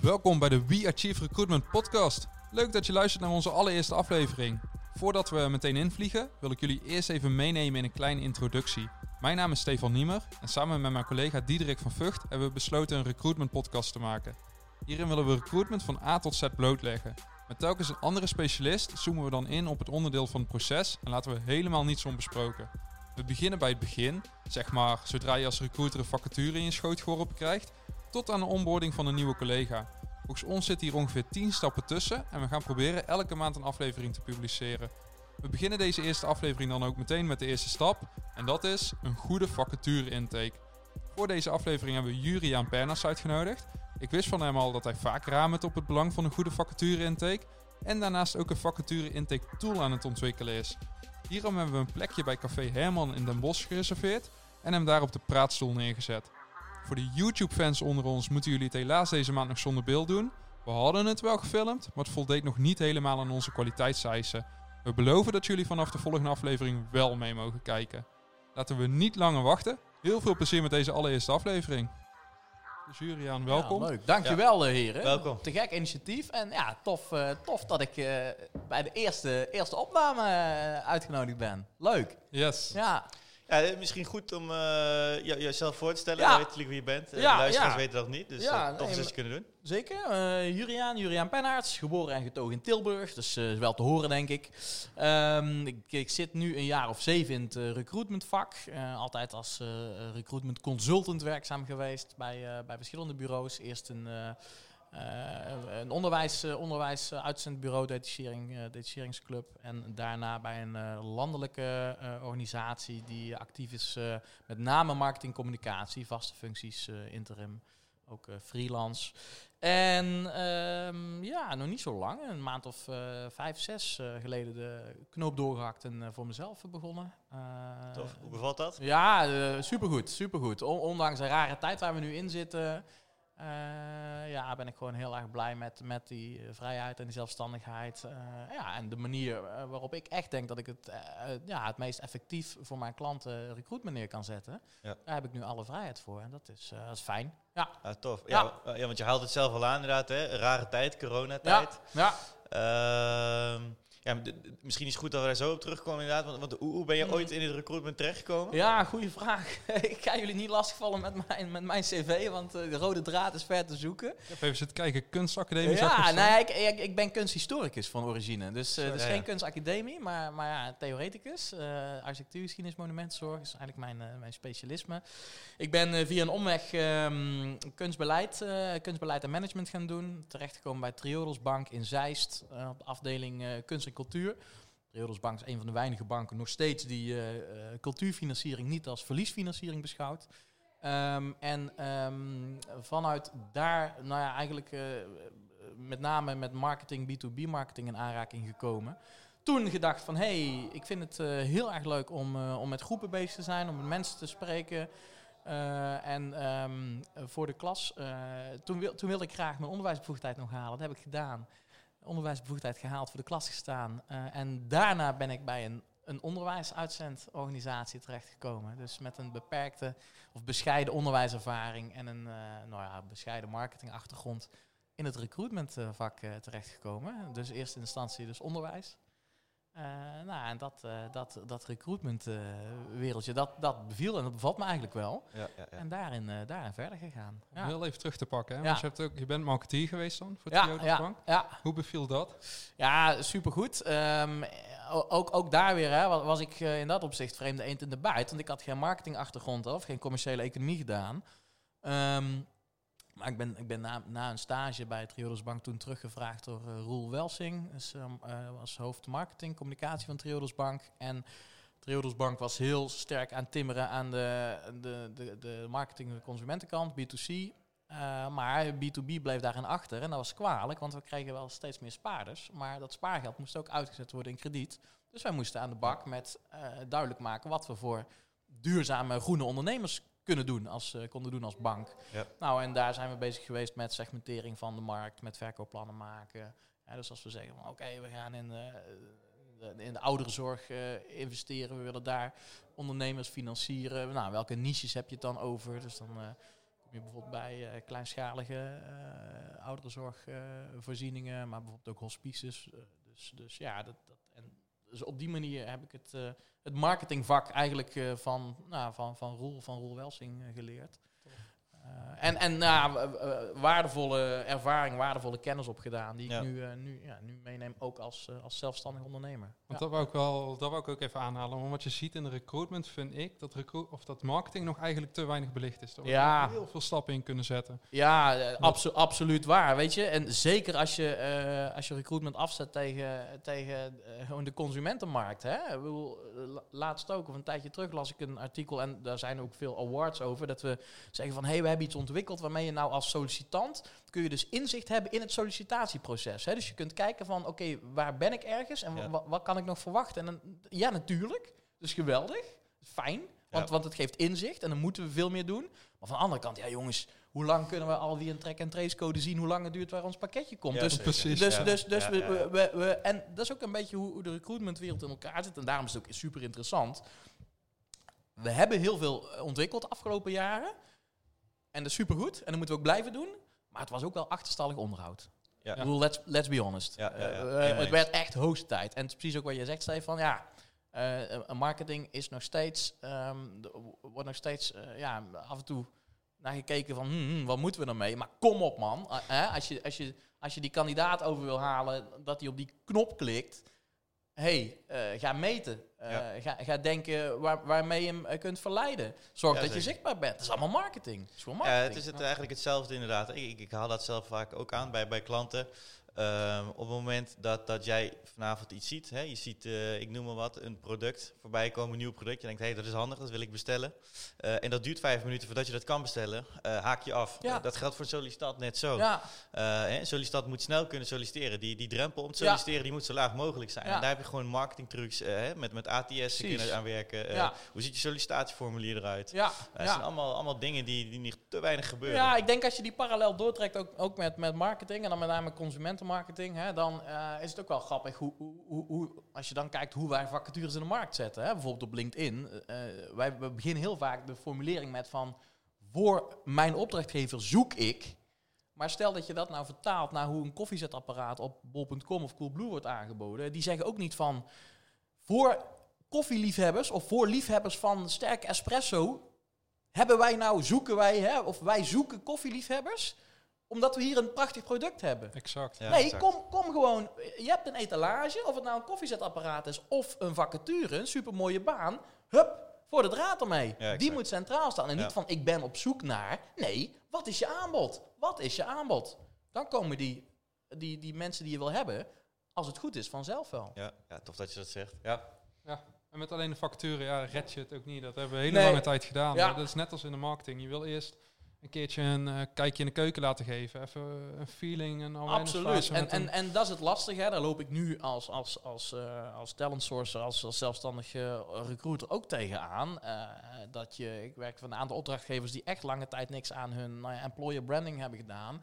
Welkom bij de We Achieve Recruitment podcast. Leuk dat je luistert naar onze allereerste aflevering. Voordat we meteen invliegen, wil ik jullie eerst even meenemen in een kleine introductie. Mijn naam is Stefan Niemer en samen met mijn collega Diederik van Vught hebben we besloten een recruitment podcast te maken. Hierin willen we recruitment van A tot Z blootleggen. Met telkens een andere specialist zoomen we dan in op het onderdeel van het proces en laten we helemaal niets onbesproken. We beginnen bij het begin, zeg maar zodra je als recruiter een vacature in je schoot geworpen krijgt, tot aan de onboarding van een nieuwe collega. Volgens ons zit hier ongeveer 10 stappen tussen en we gaan proberen elke maand een aflevering te publiceren. We beginnen deze eerste aflevering dan ook meteen met de eerste stap en dat is een goede vacature intake. Voor deze aflevering hebben we Juriaan Pernas uitgenodigd. Ik wist van hem al dat hij vaak ramert op het belang van een goede vacature intake en daarnaast ook een vacature intake tool aan het ontwikkelen is. Hierom hebben we een plekje bij Café Herman in Den Bosch gereserveerd en hem daar op de praatstoel neergezet. Voor de YouTube-fans onder ons moeten jullie het helaas deze maand nog zonder beeld doen. We hadden het wel gefilmd, maar het voldeed nog niet helemaal aan onze kwaliteitseisen. We beloven dat jullie vanaf de volgende aflevering wel mee mogen kijken. Laten we niet langer wachten. Heel veel plezier met deze allereerste aflevering. Dus Juriaan, welkom. Ja, leuk. Dankjewel eh, heren. Welkom. Te gek initiatief. En ja, tof, eh, tof dat ik eh, bij de eerste, eerste opname uitgenodigd ben. Leuk. Yes. Ja, Ja, misschien goed om jou- jezelf voor te stellen. Ja. Weet jullie wie je bent. Eh, Ja, de luisteraars ja. weten dat niet. Dus Ja, nee, is dat je kunnen doen. zeker. Eh Juriaan, Juriaan Pennaerts, geboren en getogen in Tilburg. Dus wel te horen, denk ik. Ehm, ik. Ik zit nu een jaar of zeven in het recruitmentvak. Altijd als recruitment consultant werkzaam geweest bij, bij verschillende bureaus. Eerst een... eh, een onderwijs, eh, onderwijs eh, uitzendbureau, detachering, detacheringsclub. En daarna bij een landelijke organisatie die actief is met name marketing, communicatie, vaste functies, interim, ook freelance. En ehm, ja, nog niet zo lang, een maand of vijf, zes geleden de knoop doorgehakt en voor mezelf begonnen. Tof. Hoe bevalt dat? ja, supergoed, supergoed. On- ondanks een rare tijd waar we nu in zitten, eh, ja, ben ik gewoon heel erg blij met, met die eh, vrijheid en die zelfstandigheid. Eh, ja, en de manier waarop ik echt denk dat ik het, ja, het meest effectief voor mijn klanten recruitment neer kan zetten. Ja. Daar heb ik nu alle vrijheid voor en dat is, dat is fijn. Ja, Ja, tof. Ja. Ja. Ja, want je haalt het zelf al aan inderdaad. Hè? Rare tijd, ja, coronatijd. ja. Ehm, ja, misschien is het goed dat we daar zo op terugkomen inderdaad. Want, want hoe, ben je ooit in het recruitment terechtgekomen? Ja, goede vraag. ik ga jullie niet lastigvallen met mijn, met mijn cv, want eh, de rode draad is ver te zoeken. Ik heb even zitten kijken, kunstacademie Ja, nee, ik, ik, ik ben kunsthistoricus van origine. Dus eh, Zo, het is ja, geen kunstacademie, maar, maar ja, theoreticus. Uh, architectuurgeschiedenis, monumentenzorg is eigenlijk mijn, eh, mijn specialisme. Ik ben eh, via een omweg ehm, kunstbeleid, eh, kunstbeleid en management gaan doen. Terechtgekomen bij Triodos Bank in Zeist, eh, op de afdeling eh, kunst en cultuur. Triodos Bank is een van de weinige banken nog steeds die eh, eh, cultuurfinanciering niet als verliesfinanciering beschouwt. Ehm, en ehm, vanuit daar, nou ja, eigenlijk eh, met name met marketing, B2B marketing in aanraking gekomen. Toen gedacht van, hé, hey, ik vind het heel erg leuk om, om met groepen bezig te zijn, om met mensen te spreken. En ehm, voor de klas, toen, wil, toen wilde ik graag mijn onderwijsbevoegdheid nog halen. Dat heb ik gedaan. Onderwijsbevoegdheid gehaald, voor de klas gestaan. Eh, en daarna ben ik bij een, een onderwijsuitzendorganisatie terechtgekomen. Dus met een beperkte of bescheiden onderwijservaring en een eh, nou ja, bescheiden marketingachtergrond in het recruitmentvak uh, terechtgekomen. Dus in eerste instantie dus onderwijs. Uh, nou, en dat, uh, dat, dat recruitment uh, wereldje, dat, dat beviel en dat bevalt me eigenlijk wel. Ja, ja, ja. En daarin, daarin verder gegaan. Om heel even terug te pakken. Hè? Ja. Want je, hebt ook, je bent marketeer geweest dan voor ja, Triodos ja, Bank. Ja. Hoe beviel dat? Ja, supergoed. Um, ook, ook daar weer hè, was ik uh, in dat opzicht vreemde eend in de buit. Want ik had geen marketingachtergrond of geen commerciële economie gedaan. Um, maar ik ben, ik ben na, na een stage bij Triodos Bank toen teruggevraagd door uh, Roel Welsing. Dus, uh, was hoofd marketing, communicatie van Triodos Bank. En Triodos Bank was heel sterk aan timmeren aan de, de, de, de marketing- en consumentenkant, B2C. Uh, maar B2B bleef daarin achter en dat was kwalijk, want we kregen wel steeds meer spaarders. Maar dat spaargeld moest ook uitgezet worden in krediet. Dus wij moesten aan de bak met duidelijk maken wat we voor duurzame groene ondernemers kunnen doen als, uh, konden doen als bank. Ja. Nou, en daar zijn we bezig geweest met segmentering van de markt, met verkoopplannen maken. Ja, dus als we zeggen, oké, okay, we gaan in, uh, de, in de ouderenzorg uh, investeren, we willen daar ondernemers financieren. Nou, welke niches heb je het dan over? Dus dan kom je bijvoorbeeld bij eh, kleinschalige uh, ouderenzorgvoorzieningen, maar bijvoorbeeld ook hospices. dus, dus ja, dat, dus op die manier heb ik het, het marketingvak eigenlijk van, nou, van, van Roel, van Roel Welsing geleerd. Eh, en en nou, waardevolle ervaring, waardevolle kennis opgedaan, die ik nu, nu, ja, nu meeneem ook als, als zelfstandig ondernemer. Want dat wou ik wel, dat wou ik ook even aanhalen. Want wat je ziet in de recruitment vind ik dat, recruit, of dat marketing nog eigenlijk te weinig belicht is. Daar ja. heel veel stappen in kunnen zetten. Ja, abso absoluut waar, weet je. En zeker als je, als je recruitment afzet tegen, tegen gewoon de consumentenmarkt. Hè? Ik bedoel, laatst ook, of een tijdje terug las ik een artikel en daar zijn ook veel awards over, dat we zeggen van, hé, hey, we hebben iets ontwikkeld waarmee je nou als sollicitant kun je dus inzicht hebben in het sollicitatieproces. Hè? Dus je kunt kijken van oké, waar ben ik ergens en wat kan ik nog verwachten? En dan, ja, natuurlijk. Dus geweldig. Fijn. Want, want het geeft inzicht en dan moeten we veel meer doen. Maar van de andere kant, ja jongens, hoe lang kunnen we al die een track en trace code zien? Hoe lang het duurt waar ons pakketje komt? dus precies. Dus, dus, dus we, we, we, en dat is ook een beetje hoe, hoe de recruitmentwereld in elkaar zit. En daarom is het ook super interessant. We hebben heel veel ontwikkeld de afgelopen jaren. En dat is supergoed. En dat moeten we ook blijven doen. Maar het was ook wel achterstallig onderhoud. Ja. Ik bedoel, let's, let's be honest. Ja, uh, het werd echt hoogste tijd. En het is precies ook wat je zegt, Stefan. Ja, uh, marketing is nog steeds, um, wordt nog steeds ja, af en toe naar gekeken van, hmm, hmm, wat moeten we ermee? Maar kom op man, als, je, als, je, als je die kandidaat over wil halen, dat hij op die knop klikt hey, uh, ga meten. Uh, ga, ga, denken waar, waarmee je hem uh, kunt verleiden. Zorg dat je zichtbaar bent. Dat is allemaal marketing. Het is marketing. Ja, het is het eigenlijk hetzelfde inderdaad. Ik, ik, ik haal dat zelf vaak ook aan bij, bij klanten. Ehm, op het moment dat, dat jij vanavond iets ziet, hè, je ziet, uh, ik noem maar wat, een product voorbij komen, een nieuw product. Je denkt, hé, hey, dat is handig, dat wil ik bestellen. Uh, en dat duurt vijf minuten voordat je dat kan bestellen. Uh, haak je af. Ja. dat geldt voor sollicitant net zo. Ja. Hè, sollicitant moet snel kunnen solliciteren. Die, die drempel om te solliciteren, die moet zo laag mogelijk zijn. En daar heb je gewoon marketingtrucs met, met ATS kunnen aanwerken. Hoe ziet je sollicitatieformulier eruit? Ja. dat zijn allemaal, allemaal dingen die, die niet te weinig gebeuren. Ja, ik denk als je die parallel doortrekt, ook, ook met, met marketing en dan met name consumenten marketing, hè, dan uh, is het ook wel grappig hoe, hoe, hoe, als je dan kijkt hoe wij vacatures in de markt zetten. Hè, bijvoorbeeld op LinkedIn. Uh, wij we beginnen heel vaak de formulering met van voor mijn opdrachtgever zoek ik. Maar stel dat je dat nou vertaalt naar hoe een koffiezetapparaat op bol.com of Coolblue wordt aangeboden. Die zeggen ook niet van voor koffieliefhebbers of voor liefhebbers van sterke espresso hebben wij nou, zoeken wij, hè, of wij zoeken koffieliefhebbers omdat we hier een prachtig product hebben. Exact. nee, Kom, kom gewoon. Je hebt een etalage, of het nou een koffiezetapparaat is of een vacature, een supermooie baan. Hup, voor de draad ermee. Die moet centraal staan. En niet van ik ben op zoek naar. Nee, wat is je aanbod? Wat is je aanbod? Dan komen die, die, die mensen die je wil hebben, als het goed is, vanzelf wel. Ja, ja tof dat je dat zegt. Ja. ja. En met alleen de vacature, ja, red je het ook niet. Dat hebben we hele lange tijd gedaan. Ja. Dat is net als in de marketing. Je wil eerst een keertje een uh, kijkje in de keuken laten geven. Even een feeling en al Absoluut. En, en, en dat is het lastige. Hè. Daar loop ik nu als, als, als, uh, als talent sourcer, als, als zelfstandige recruiter ook tegenaan. Uh, dat je, ik werk van een aantal opdrachtgevers die echt lange tijd niks aan hun nou ja, employer branding hebben gedaan.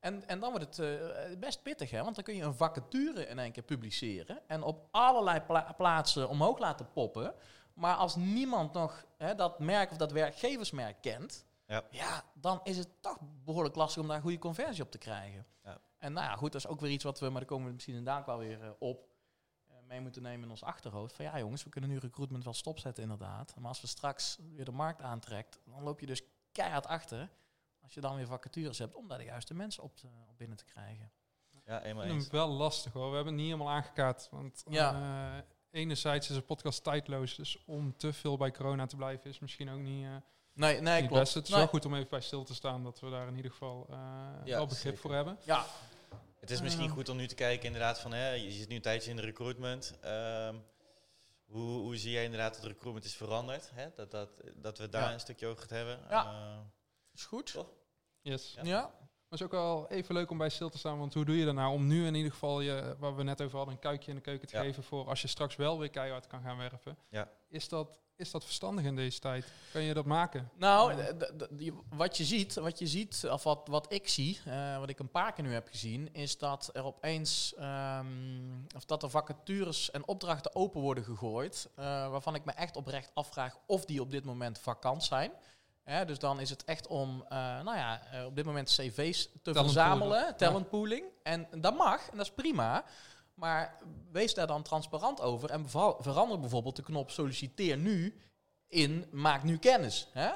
En, en dan wordt het best pittig, hè? want dan kun je een vacature in één keer publiceren en op allerlei plaatsen omhoog laten poppen. Maar als niemand nog hè, dat merk of dat werkgeversmerk kent, ja. ja, dan is het toch behoorlijk lastig om daar een goede conversie op te krijgen. Ja. En nou ja, goed, dat is ook weer iets wat we, maar daar komen we misschien inderdaad wel weer uh, op, uh, mee moeten nemen in ons achterhoofd. Van ja jongens, we kunnen nu recruitment wel stopzetten inderdaad. Maar als we straks weer de markt aantrekt, dan loop je dus keihard achter. Als je dan weer vacatures hebt om daar de juiste mensen op, te, op binnen te krijgen. Ja, eenmaal eens. wel lastig hoor. We hebben het niet helemaal aangekaart. Want ja. Uh, enerzijds is een podcast tijdloos. Dus om te veel bij corona te blijven is misschien ook niet Nee, nee, klopt. Best. Het is wel goed om even bij stil te staan dat we daar in ieder geval uh, wel begrip voor hebben. Ja. Het is misschien goed om nu te kijken inderdaad van, hè, je zit nu een tijdje in de recruitment. Um, hoe, hoe zie jij inderdaad dat de recruitment is veranderd? Hè? Dat, dat, dat we daar een stukje over gaan hebben. Ja, uh, is goed. Toch? Yes. Ja. ja. Maar het is ook wel even leuk om bij stil te staan, want hoe doe je dat nou om nu in ieder geval, je, waar we net over hadden, een kuikje in de keuken te geven voor als je straks wel weer keihard kan gaan werven. Ja. Is dat is dat verstandig in deze tijd? Kan je dat maken? Nou, wat je ziet, wat je ziet, of wat, wat ik zie, uh, wat ik een paar keer nu heb gezien, is dat er opeens, um, of dat er vacatures en opdrachten open worden gegooid, uh, waarvan ik me echt oprecht afvraag of die op dit moment vakant zijn. Dus dan is het echt om, eh, nou ja, eh, op dit moment cv's te Talent verzamelen, talentpooling. En dat mag, en dat is prima. Maar wees daar dan transparant over en verander bijvoorbeeld de knop solliciteer nu in maak nu kennis. Hè?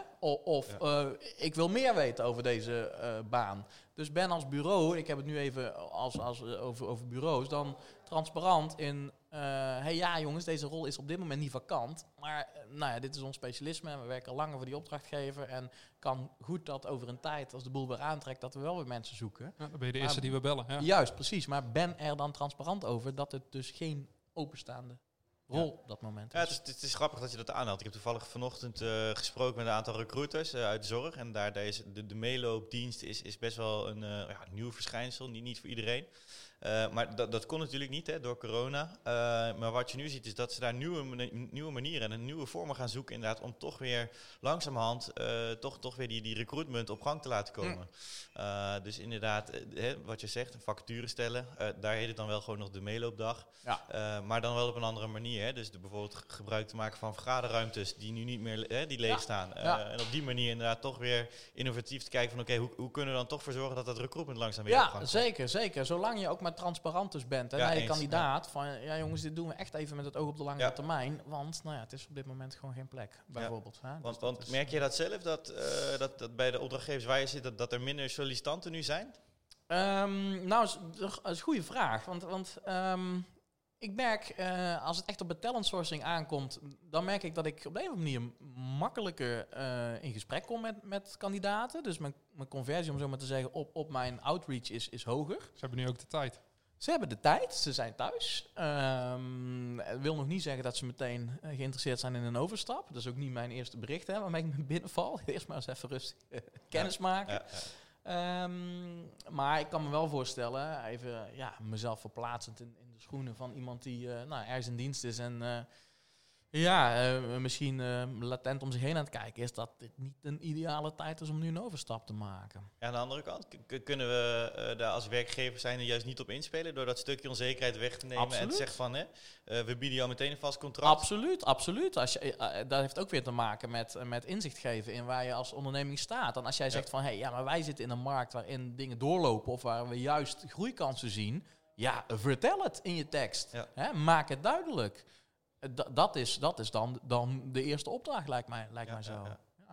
Of eh, ik wil meer weten over deze eh, baan. Dus ben als bureau, ik heb het nu even als, als, eh, over, over bureaus, dan transparant in, eh hey ja jongens, deze rol is op dit moment niet vakant. Maar eh, nou ja, dit is ons specialisme en we werken al langer voor die opdrachtgever. En kan goed dat over een tijd, als de boel weer aantrekt, dat we wel weer mensen zoeken. Ja, dan ben je de eerste Maar- die we bellen. Ja. Juist, precies. Maar ben er dan transparant over dat het dus geen openstaande rol op dat moment Ja, het is, het is grappig dat je dat aanhaalt. Ik heb toevallig vanochtend eh, gesproken met een aantal recruiters eh, uit de zorg. En daar deze, de, de meeloopdienst is, is best wel een eh, ja, nieuw verschijnsel. Niet, niet voor iedereen. Eh, maar dat, dat kon natuurlijk niet hè, door corona. Eh, maar wat je nu ziet is dat ze daar nieuwe, nieuwe manieren en nieuwe vormen gaan zoeken. Inderdaad, om toch weer langzamerhand eh, toch, toch weer die, die recruitment op gang te laten komen. Dus inderdaad, hè, wat je zegt, vacature stellen. daar heet het dan wel gewoon nog de meeloopdag. Ja. Maar dan wel op een andere manier. Hè? Dus de, bijvoorbeeld gebruik te maken van vergaderruimtes die nu niet meer hè, die leeg Ja. staan. Ja. En op die manier inderdaad toch weer innovatief te kijken van oké, hoe, hoe kunnen we dan toch voor zorgen dat dat recruitment langzaam weer op gang Ja, komt? zeker, zeker. Zolang je ook maar transparant dus bent hè, Ja, naar je eens, kandidaat. Van ja jongens, dit doen we echt even met het oog op de lange Ja. termijn. Want nou ja, het is op dit moment gewoon geen plek, bijvoorbeeld. Hè? Dus Want, want is- merk je dat zelf, dat, eh, dat, dat bij de opdrachtgevers waar je zit, dat, dat er minder sollicitanten nu zijn? Ehm, nou, is- dat is een goede vraag. Want, want ehm, ik merk, eh, als het echt op de talent sourcing aankomt, dan merk ik dat ik op de een of andere manier makkelijker eh, in gesprek kom met, met kandidaten. Dus mijn, mijn conversie, om zo maar te zeggen, op, op mijn outreach is, is hoger. Ze hebben nu ook de tijd. Ze hebben de tijd, ze zijn thuis. Het wil nog niet zeggen dat ze meteen eh, geïnteresseerd zijn in een overstap. Dat is ook niet mijn eerste bericht hè, waarmee ik me binnenval. Eerst maar eens even rustig kennis maken. Ja, ja. Ehm, maar ik kan me wel voorstellen, even ja, mezelf verplaatsend in, in de schoenen van iemand die eh, nou, ergens in dienst is en eh, ja, eh, misschien latent om zich heen aan het kijken is, dat dit niet een ideale tijd is om nu een overstap te maken. Ja, aan de andere kant, kunnen we daar als werkgever zijn er juist niet op inspelen door dat stukje onzekerheid weg te nemen en te zeggen van, hè, we bieden jou meteen een vast contract. Absoluut, absoluut. Als je, dat heeft ook weer te maken met, met inzicht geven in waar je als onderneming staat. En als jij Ja. zegt van, hé, hey, ja, maar wij zitten in een markt waarin dingen doorlopen of waar we juist groeikansen zien. Ja, vertel het in je tekst. Ja. Hè? Maak het duidelijk. Da- dat is, dat is dan, dan de eerste opdracht, lijkt mij, lijkt Ja, mij zo.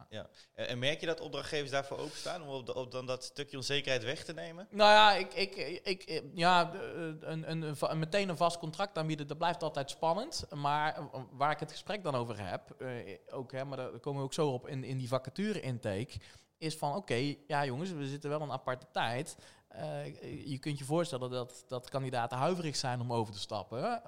ja. En, merk je dat opdrachtgevers daarvoor openstaan om op, de- op dan dat stukje onzekerheid weg te nemen? Nou ja, ik, ik, ik, ja, een, een, een, meteen een vast contract aanbieden, dat blijft altijd spannend. Maar waar ik het gesprek dan over heb, eh, ook, hè, maar daar komen we ook zo op in, in die vacature intake, is van oké, ja jongens, we zitten wel een aparte tijd. Eh, je kunt je voorstellen dat, dat kandidaten huiverig zijn om over te stappen.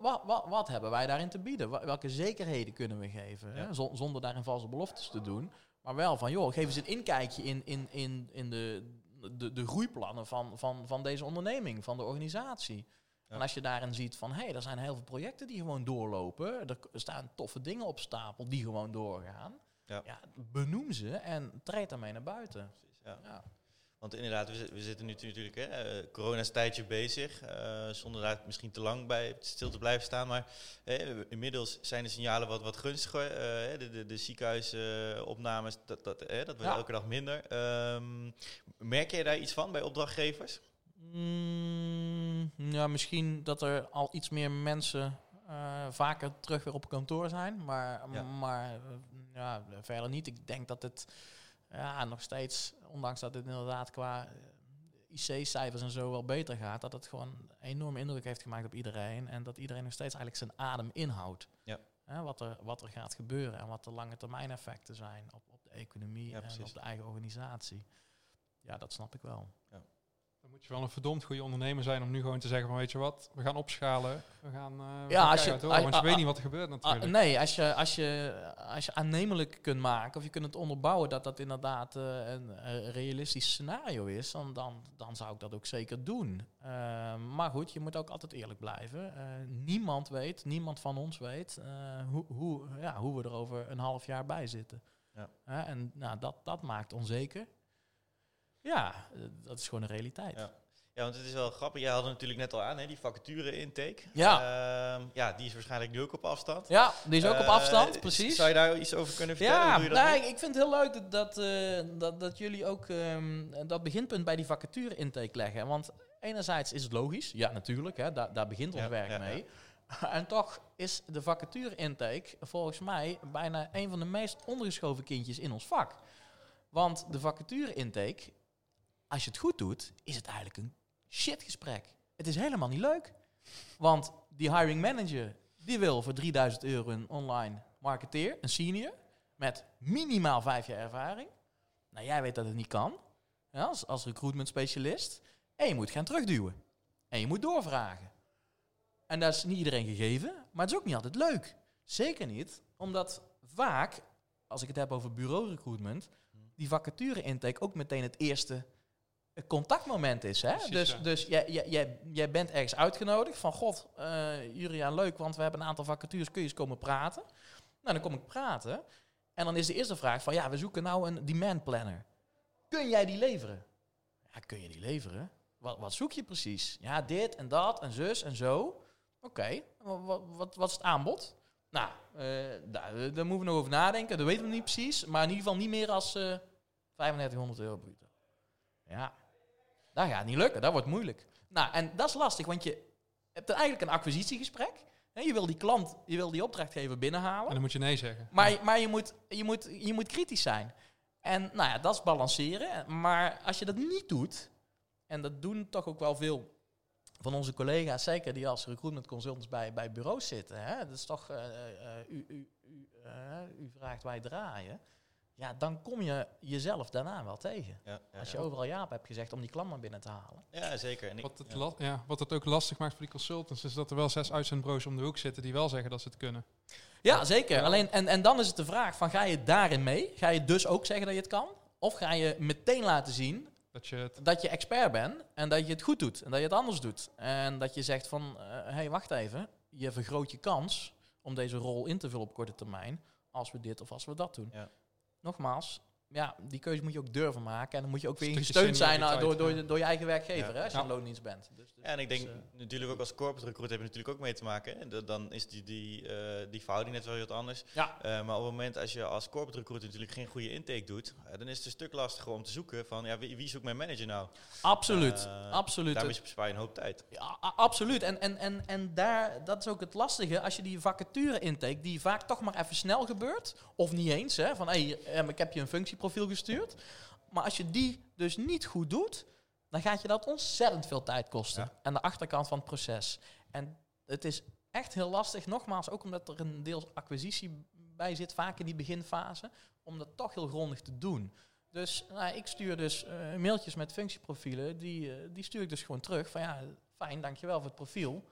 Wat, wat, wat hebben wij daarin te bieden? Welke zekerheden kunnen we geven? Ja. Hè? Zon- Zonder daarin valse beloftes te doen. Maar wel van, joh, geef eens een inkijkje in, in, in, in de, de, de groeiplannen van, van, van deze onderneming, van de organisatie. Ja. En als je daarin ziet van, hé, hey, er zijn heel veel projecten die gewoon doorlopen. Er staan toffe dingen op stapel die gewoon doorgaan. Ja. benoem ze en treed daarmee naar buiten. Precies, ja. Want inderdaad, we, we zitten nu natuurlijk, hè, eh, corona is een tijdje bezig, eh, zonder daar misschien te lang bij stil te blijven staan. Maar inmiddels zijn de signalen wat, wat gunstiger. eh, de, de, de ziekenhuisopnames, dat, dat, eh, dat wordt Ja. elke dag minder. Ehm, merk jij daar iets van bij opdrachtgevers? Mm, ja, misschien dat er al iets meer mensen vaker terug weer op kantoor zijn. Maar, Ja. maar ja, verder niet. Ik denk dat het ja, nog steeds, ondanks dat het inderdaad qua eh, IC-cijfers en zo wel beter gaat, dat het gewoon een enorme indruk heeft gemaakt op iedereen. En dat iedereen nog steeds eigenlijk zijn adem inhoudt. Ja. Hè, wat, er, wat er gaat gebeuren en wat de lange termijn effecten zijn op, op de economie Ja, en op de eigen organisatie. Ja, dat snap ik wel. Moet je wel een verdomd goede ondernemer zijn om nu gewoon te zeggen van weet je wat, we gaan opschalen. We gaan, eh we Ja, gaan als je- ah, want je ah, weet ah, niet wat er gebeurt Ah, natuurlijk. nee, als je, als, je, als je aannemelijk kunt maken, of je kunt het onderbouwen dat dat inderdaad eh, een realistisch scenario is, dan, dan, dan zou ik dat ook zeker doen. Eh, maar goed, je moet ook altijd eerlijk blijven. Eh, niemand weet, niemand van ons weet eh, hoe, hoe, ja, hoe we er over een half jaar bij zitten. Ja. Hè, en nou, dat, dat maakt onzeker. Ja, dat is gewoon een realiteit. Ja. Ja, want het is wel grappig. Jij had het natuurlijk net al aan, hè, die vacature-intake. Ja. Ehm, ja, die is waarschijnlijk nu ook op afstand. Ja, die is ook op Eh, afstand, precies. Zou je daar iets over kunnen vertellen? Ja, doe je dat nou, ik vind het heel leuk dat, dat, eh, dat, dat jullie ook ehm, dat beginpunt bij die vacature intake leggen. Want enerzijds is het logisch, ja natuurlijk, hè, daar, daar begint ons Ja, werk mee. En toch is de vacature intake volgens mij bijna een van de meest ondergeschoven kindjes in ons vak. Want de vacature intake, als je het goed doet, is het eigenlijk een shitgesprek. Het is helemaal niet leuk. Want die hiring manager, die wil voor 3000 euro een online marketeer, een senior, met minimaal vijf jaar ervaring. Nou, jij weet dat het niet kan, ja, als, als recruitment specialist. En je moet gaan terugduwen. En je moet doorvragen. En dat is niet iedereen gegeven, maar het is ook niet altijd leuk. Zeker niet, omdat vaak, als ik het heb over bureau recruitment, die vacature intake ook meteen het eerste eh, contactmoment is. Hè? Precies, dus ja. dus jij, jij, jij, bent ergens uitgenodigd van, god, eh Juriaan, leuk, want we hebben een aantal vacatures, kun je eens komen praten? Nou, dan kom ik praten. En dan is de eerste vraag van, ja, we zoeken nou een demand planner. Kun jij die leveren? Ja, kun je die leveren? Wat, wat zoek je precies? Ja, dit en dat en zus en zo. Oké, wat, wat, wat is het aanbod? Nou, eh, daar, daar moeten we nog over nadenken. Dat weten we niet precies. Maar in ieder geval niet meer als eh 3500 euro bruto. Ja, dat gaat niet lukken. Dat wordt moeilijk. Nou, en dat is lastig, want je hebt eigenlijk een acquisitiegesprek. Hè, Je wil die klant, je wil die opdrachtgever binnenhalen. En dan moet je nee zeggen. Maar, maar je, moet, je, moet, je moet kritisch zijn. En nou ja, dat is balanceren. Maar als je dat niet doet, en dat doen toch ook wel veel van onze collega's, zeker die als recruitment consultants bij, bij bureaus zitten. Hè? Dat is toch, eh, eh, eh, u, u, u, eh, u vraagt wij draaien. Ja, dan kom je jezelf daarna wel tegen. Ja, ja, Als je ja. overal ja op hebt gezegd om die klant maar binnen te halen. ja, zeker. En ik, Wat het, ja. la- ja, wat het ook lastig maakt voor die consultants, is dat er wel zes uitzendbureaus om de hoek zitten die wel zeggen dat ze het kunnen. Ja, zeker. Ja. Alleen, en, en dan is het de vraag van, ga je daarin mee? Ga je dus ook zeggen dat je het kan? Of ga je meteen laten zien Dat je het, dat je expert bent en dat je het goed doet en dat je het anders doet. En dat je zegt van, hé, hey, wacht even, je vergroot je kans om deze rol in te vullen op korte termijn als we dit of als we dat doen. Ja. Nogmaals, ja, die keuze moet je ook durven maken en dan moet je ook weer gesteund zijn uh, door, door, door je eigen werkgever Ja. hè, als je Ja. in loondienst bent. Dus, dus Ja, en ik denk dus, eh, natuurlijk ook als corporate recruit heb je natuurlijk ook mee te maken. Hè. Dan is die, die, eh, die verhouding net wel wat anders. ja, Eh, maar op het moment als je als corporate recruit natuurlijk geen goede intake doet, eh, dan is het een stuk lastiger om te zoeken van ja, wie, wie zoekt mijn manager nou? absoluut, Eh, absoluut. Daarmee bespaar je een hoop tijd. Ja, absoluut. En, en, en, en daar, dat is ook het lastige. Als je die vacature intake, die vaak toch maar even snel gebeurt, of niet eens, hè, van hey, eh, ik heb je een functieprofiel gestuurd. Maar als je die dus niet goed doet, dan gaat je dat ontzettend veel tijd kosten. Ja. Aan de achterkant van het proces. En het is echt heel lastig, nogmaals, ook omdat er een deels acquisitie bij zit, vaak in die beginfase, om dat toch heel grondig te doen. Dus nou, ik stuur dus eh, mailtjes met functieprofielen, die, eh, die stuur ik dus gewoon terug. Van ja, fijn, dankjewel voor het profiel.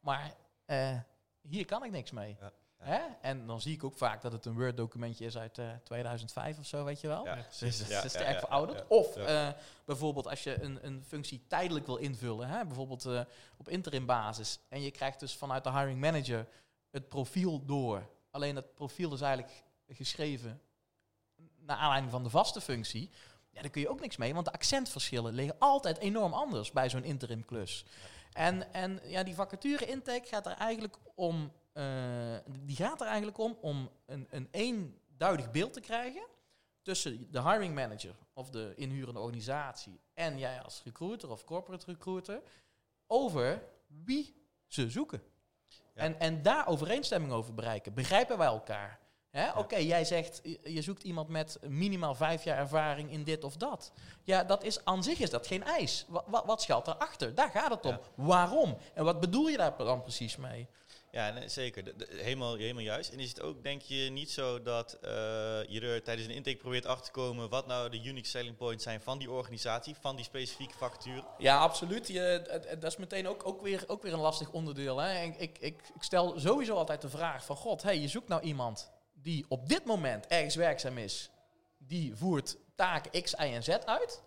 Maar eh, hier kan ik niks mee. Ja. Hè? En dan zie ik ook vaak dat het een Word-documentje is uit eh, 2005 of zo, weet je wel. Ja, Ja, Dus het is ja, sterk ja, verouderd. ja, of eh, bijvoorbeeld als je een, een functie tijdelijk wil invullen, hè? bijvoorbeeld eh, op interim basis, en je krijgt dus vanuit de hiring manager het profiel door. Alleen het profiel is eigenlijk geschreven naar aanleiding van de vaste functie. Ja, daar kun je ook niks mee, want de accentverschillen liggen altijd enorm anders bij zo'n interim klus. En, en ja, die vacature intake gaat er eigenlijk om, eh, die gaat er eigenlijk om om een, een eenduidig beeld te krijgen tussen de hiring manager of de inhurende organisatie en jij als recruiter of corporate recruiter over wie ze zoeken. Ja. En, en daar overeenstemming over bereiken. Begrijpen wij elkaar? Hè? Oké, jij zegt, je zoekt iemand met minimaal vijf jaar ervaring in dit of dat. Ja, dat is aan zich is dat geen eis. Wat, wat, wat schuilt daarachter? Daar gaat het om. Ja. Waarom? En wat bedoel je daar dan precies mee? Ja, zeker. Helemaal, helemaal juist. En is het ook, denk je, niet zo dat eh, je er tijdens een intake probeert achter te komen wat nou de unique selling points zijn van die organisatie, van die specifieke vacature? Ja, absoluut. Je, dat is meteen ook, ook, weer, ook weer een lastig onderdeel. Hè. Ik, ik, ik, ik stel sowieso altijd de vraag van... God, hey, je zoekt nou iemand die op dit moment ergens werkzaam is. Die voert taken X, Y en Z uit.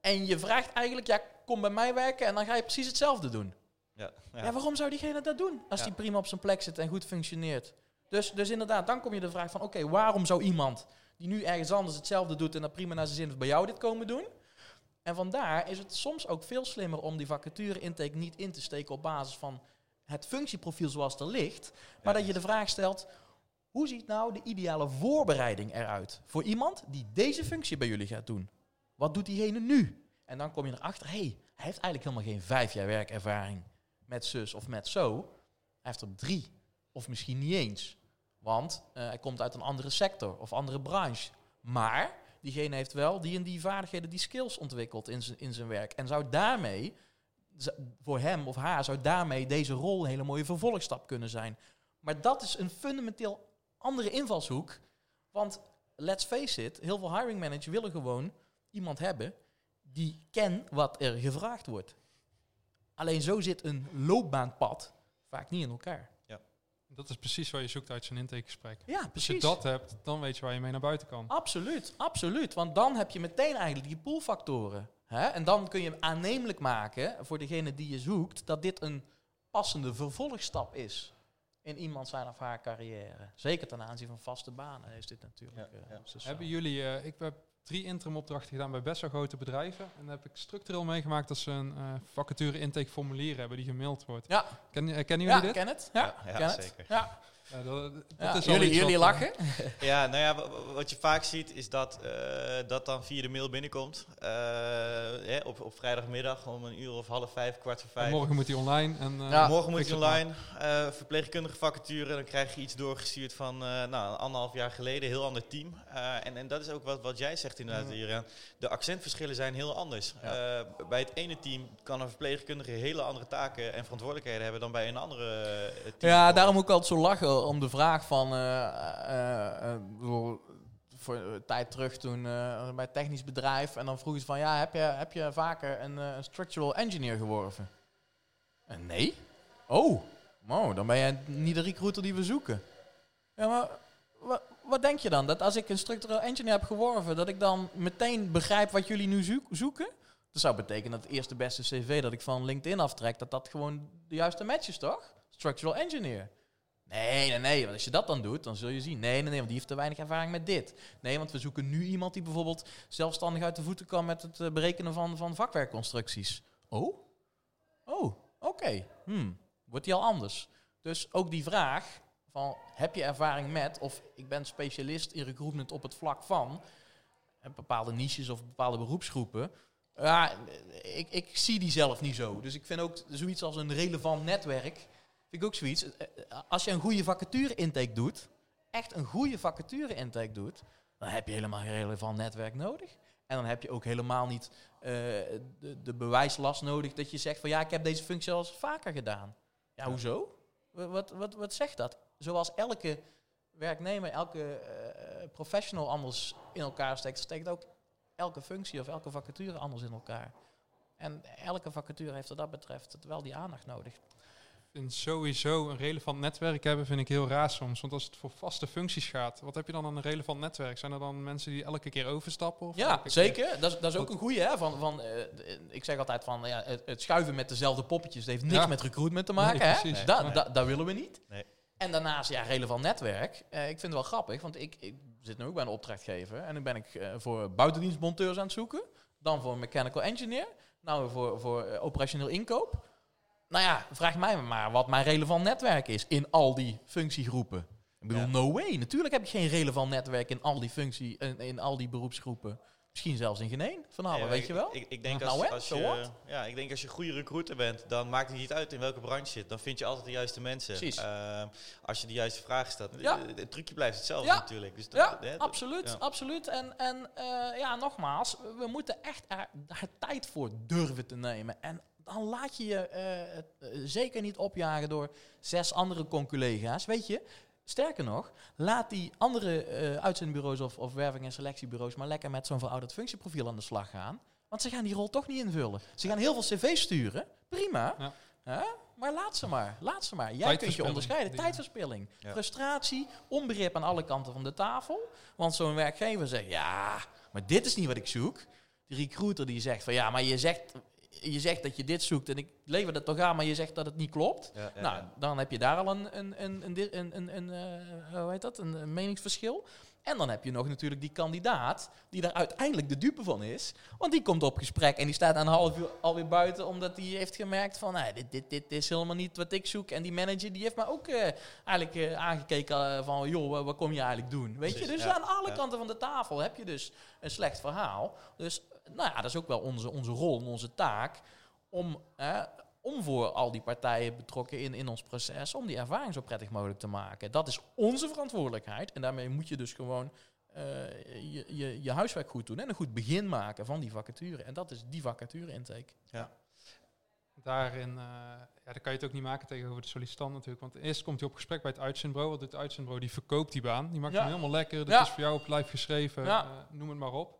En je vraagt eigenlijk, ja, kom bij mij werken en dan ga je precies hetzelfde doen. Ja, Ja, ja. waarom zou diegene dat doen? Als die prima op zijn plek zit en goed functioneert. Dus, dus inderdaad, dan kom je de vraag van... Oké, waarom zou iemand die nu ergens anders hetzelfde doet... en dat prima naar zijn zin heeft bij jou dit komen doen? En vandaar is het soms ook veel slimmer om die vacature intake niet in te steken op basis van het functieprofiel zoals er ligt, maar dat je de vraag stelt: hoe ziet nou de ideale voorbereiding eruit voor iemand die deze functie bij jullie gaat doen? Wat doet diegene nu? En dan kom je erachter: hé, hey, hij heeft eigenlijk helemaal geen vijf jaar werkervaring met zus of met zo. Hij heeft er drie, of misschien niet eens. Want eh, hij komt uit een andere sector of andere branche. Maar diegene heeft wel die en die vaardigheden, die skills ontwikkeld in zijn, in zijn werk. En zou daarmee, voor hem of haar, zou daarmee deze rol een hele mooie vervolgstap kunnen zijn. Maar dat is een fundamenteel andere invalshoek. Want let's face it, heel veel hiring managers willen gewoon iemand hebben die ken wat er gevraagd wordt. Alleen zo zit een loopbaanpad vaak niet in elkaar. Dat is precies wat je zoekt uit zo'n intakegesprek. Ja, Als je precies. dat hebt, dan weet je waar je mee naar buiten kan. Absoluut, absoluut. Want dan heb je meteen eigenlijk die poolfactoren. Hè? En dan kun je aannemelijk maken voor degene die je zoekt dat dit een passende vervolgstap is in iemand zijn of haar carrière. Zeker ten aanzien van vaste banen is dit natuurlijk. Ja, eh, ja. Hebben jullie, eh, ik heb drie interim opdrachten gedaan bij best wel grote bedrijven. En dan heb ik structureel meegemaakt dat ze een eh, vacature intake formulier hebben die gemaild wordt. Ja, Ken, eh, kennen ja jullie dit? ken het. Ja, Ja, ja, ken het. zeker. Ja. Ja, dat, dat Ja, is al jullie jullie lachen. Ja, nou ja, wa- wa- wat je vaak ziet is dat eh, dat dan via de mail binnenkomt. Eh, hè, op, op vrijdagmiddag om een uur of half vijf, kwart voor En vijf. morgen moet hij online. En, eh, Ja. Morgen moet maar. online. eh, verpleegkundige vacature. Dan krijg je iets doorgestuurd van eh, nou, anderhalf jaar geleden. Heel ander team. Eh, en, en dat is ook wat, wat jij zegt inderdaad. Iraan. De accentverschillen zijn heel anders. Ja. Eh, bij het ene team kan een verpleegkundige hele andere taken en verantwoordelijkheden hebben dan bij een andere eh, team. Ja, daarom moet ik altijd zo lachen om de vraag van... eh, eh, eh, voor een tijd terug toen bij een technisch bedrijf... en dan vroegen ze van... ja, heb je, heb je vaker een, structural engineer geworven? En nee. Oh, wow, dan ben jij niet de recruiter die we zoeken. Ja, maar wa- wat denk je dan? Dat als ik een structural engineer heb geworven... dat ik dan meteen begrijp wat jullie nu zoek- zoeken? Dat zou betekenen dat het eerste beste cv dat ik van LinkedIn aftrek... dat dat gewoon de juiste match is, toch? Structural engineer. Nee, nee, nee. Want als je dat dan doet, dan zul je zien. Nee, nee, nee, want die heeft te weinig ervaring met dit. Nee, want we zoeken nu iemand die bijvoorbeeld zelfstandig uit de voeten kan met het eh, berekenen van, van vakwerkconstructies. Oh? Oh, oké. Hmm. Wordt die al anders? Dus ook die vraag van, heb je ervaring met, of ik ben specialist in recruitment op het vlak van, bepaalde niches of bepaalde beroepsgroepen. Ja, ik, ik zie die zelf niet zo. Dus ik vind ook zoiets als een relevant netwerk, vind ik ook zoiets. Eh, eh, Als je een goede vacature intake doet, echt een goede vacature intake doet, dan heb je helemaal geen relevant netwerk nodig. En dan heb je ook helemaal niet eh, de, de bewijslast nodig dat je zegt van ja, ik heb deze functie al eens vaker gedaan. Ja, hoezo? Wa- Wat, wat, wat zegt dat? Zoals elke werknemer, elke professional anders in elkaar steekt, steekt ook elke functie of elke vacature anders in elkaar. En elke vacature heeft wat dat betreft wel die aandacht nodig. Ik vind sowieso een relevant netwerk hebben vind ik heel raar soms. Want als het voor vaste functies gaat, wat heb je dan aan een relevant netwerk? Zijn er dan mensen die elke keer overstappen? Of Ja, keer- zeker. Dat is, dat is ook een goeie. Hè? Van, van, eh, ik zeg altijd van ja, het, het schuiven met dezelfde poppetjes dat heeft niks Ja. met recruitment te maken. Nee, hè? Da, Nee. da- dat willen we niet. Nee. En daarnaast, ja, relevant netwerk. Eh, ik vind het wel grappig, want ik, ik zit nu ook bij een opdrachtgever. En nu ben ik eh, voor buitendienstmonteurs aan het zoeken. Dan voor een mechanical engineer. Nou, voor, voor operationeel inkoop. Nou ja, vraag mij maar wat mijn relevant netwerk is in al die functiegroepen. Ik bedoel, Ja. no way. Natuurlijk heb ik geen relevant netwerk in al die functie, in, in al die beroepsgroepen. Misschien zelfs in geen één van alle, Nee, weet ik- je wel? Ik, ik denk Nou, als, hè, als je, ja, ik denk als je goede recruiter bent, dan maakt het niet uit in welke branche je zit. Dan vind je altijd de juiste mensen. Precies. Ehm, als je de juiste vragen stelt. Ja. Het, trucje blijft hetzelfde Ja. natuurlijk. Dus dat- Ja, dat- absoluut, ja. absoluut. En, en eh, ja, nogmaals, we moeten echt er, daar tijd voor durven te nemen. En dan laat je je eh, eh, zeker niet opjagen door zes andere conculega's. Weet je, sterker nog, laat die andere eh uitzendbureaus of, of werving- en selectiebureaus maar lekker met zo'n verouderd functieprofiel aan de slag gaan. Want ze gaan die rol toch niet invullen. Ze gaan heel veel cv's sturen. Prima. Ja. Maar laat ze maar. Laat ze maar. Jij kunt je onderscheiden. Tijdverspilling. Ja. Frustratie. Onbegrip aan alle kanten van de tafel. Want zo'n werkgever zegt, ja, maar dit is niet wat ik zoek. Die recruiter die zegt van, ja, maar je zegt, je zegt dat je dit zoekt en ik lever dat toch aan, maar je zegt dat het niet klopt. Ja, ja, nou, ja. dan heb je daar al een, een, een, een, een, een, een, eh, hoe heet dat? Een, een meningsverschil. En dan heb je nog natuurlijk die kandidaat die daar uiteindelijk de dupe van is. Want die komt op gesprek en die staat aan een half uur alweer buiten omdat hij heeft gemerkt van nee, dit, dit, dit is helemaal niet wat ik zoek. En die manager die heeft me ook eh, eigenlijk eh, aangekeken van joh, wat, kom je eigenlijk doen? Weet je, dus aan alle kanten van de tafel heb je dus een slecht verhaal. Dus nou ja, dat is ook wel onze, onze rol en onze taak om, om voor al die partijen betrokken in, in ons proces, om die ervaring zo prettig mogelijk te maken. Dat is onze verantwoordelijkheid en daarmee moet je dus gewoon eh, je, je, je huiswerk goed doen en een goed begin maken van die vacature. En dat is die vacature intake. Daarin eh, ja, dan kan je het ook niet maken tegenover de sollicitant natuurlijk. Want eerst komt hij op gesprek bij het uitzendbureau. Doet het uitzendbureau? Die verkoopt die baan. Die maakt Ja. hem helemaal lekker. Dat Ja. is voor jou op lijf geschreven. Ja. eh, noem het maar op.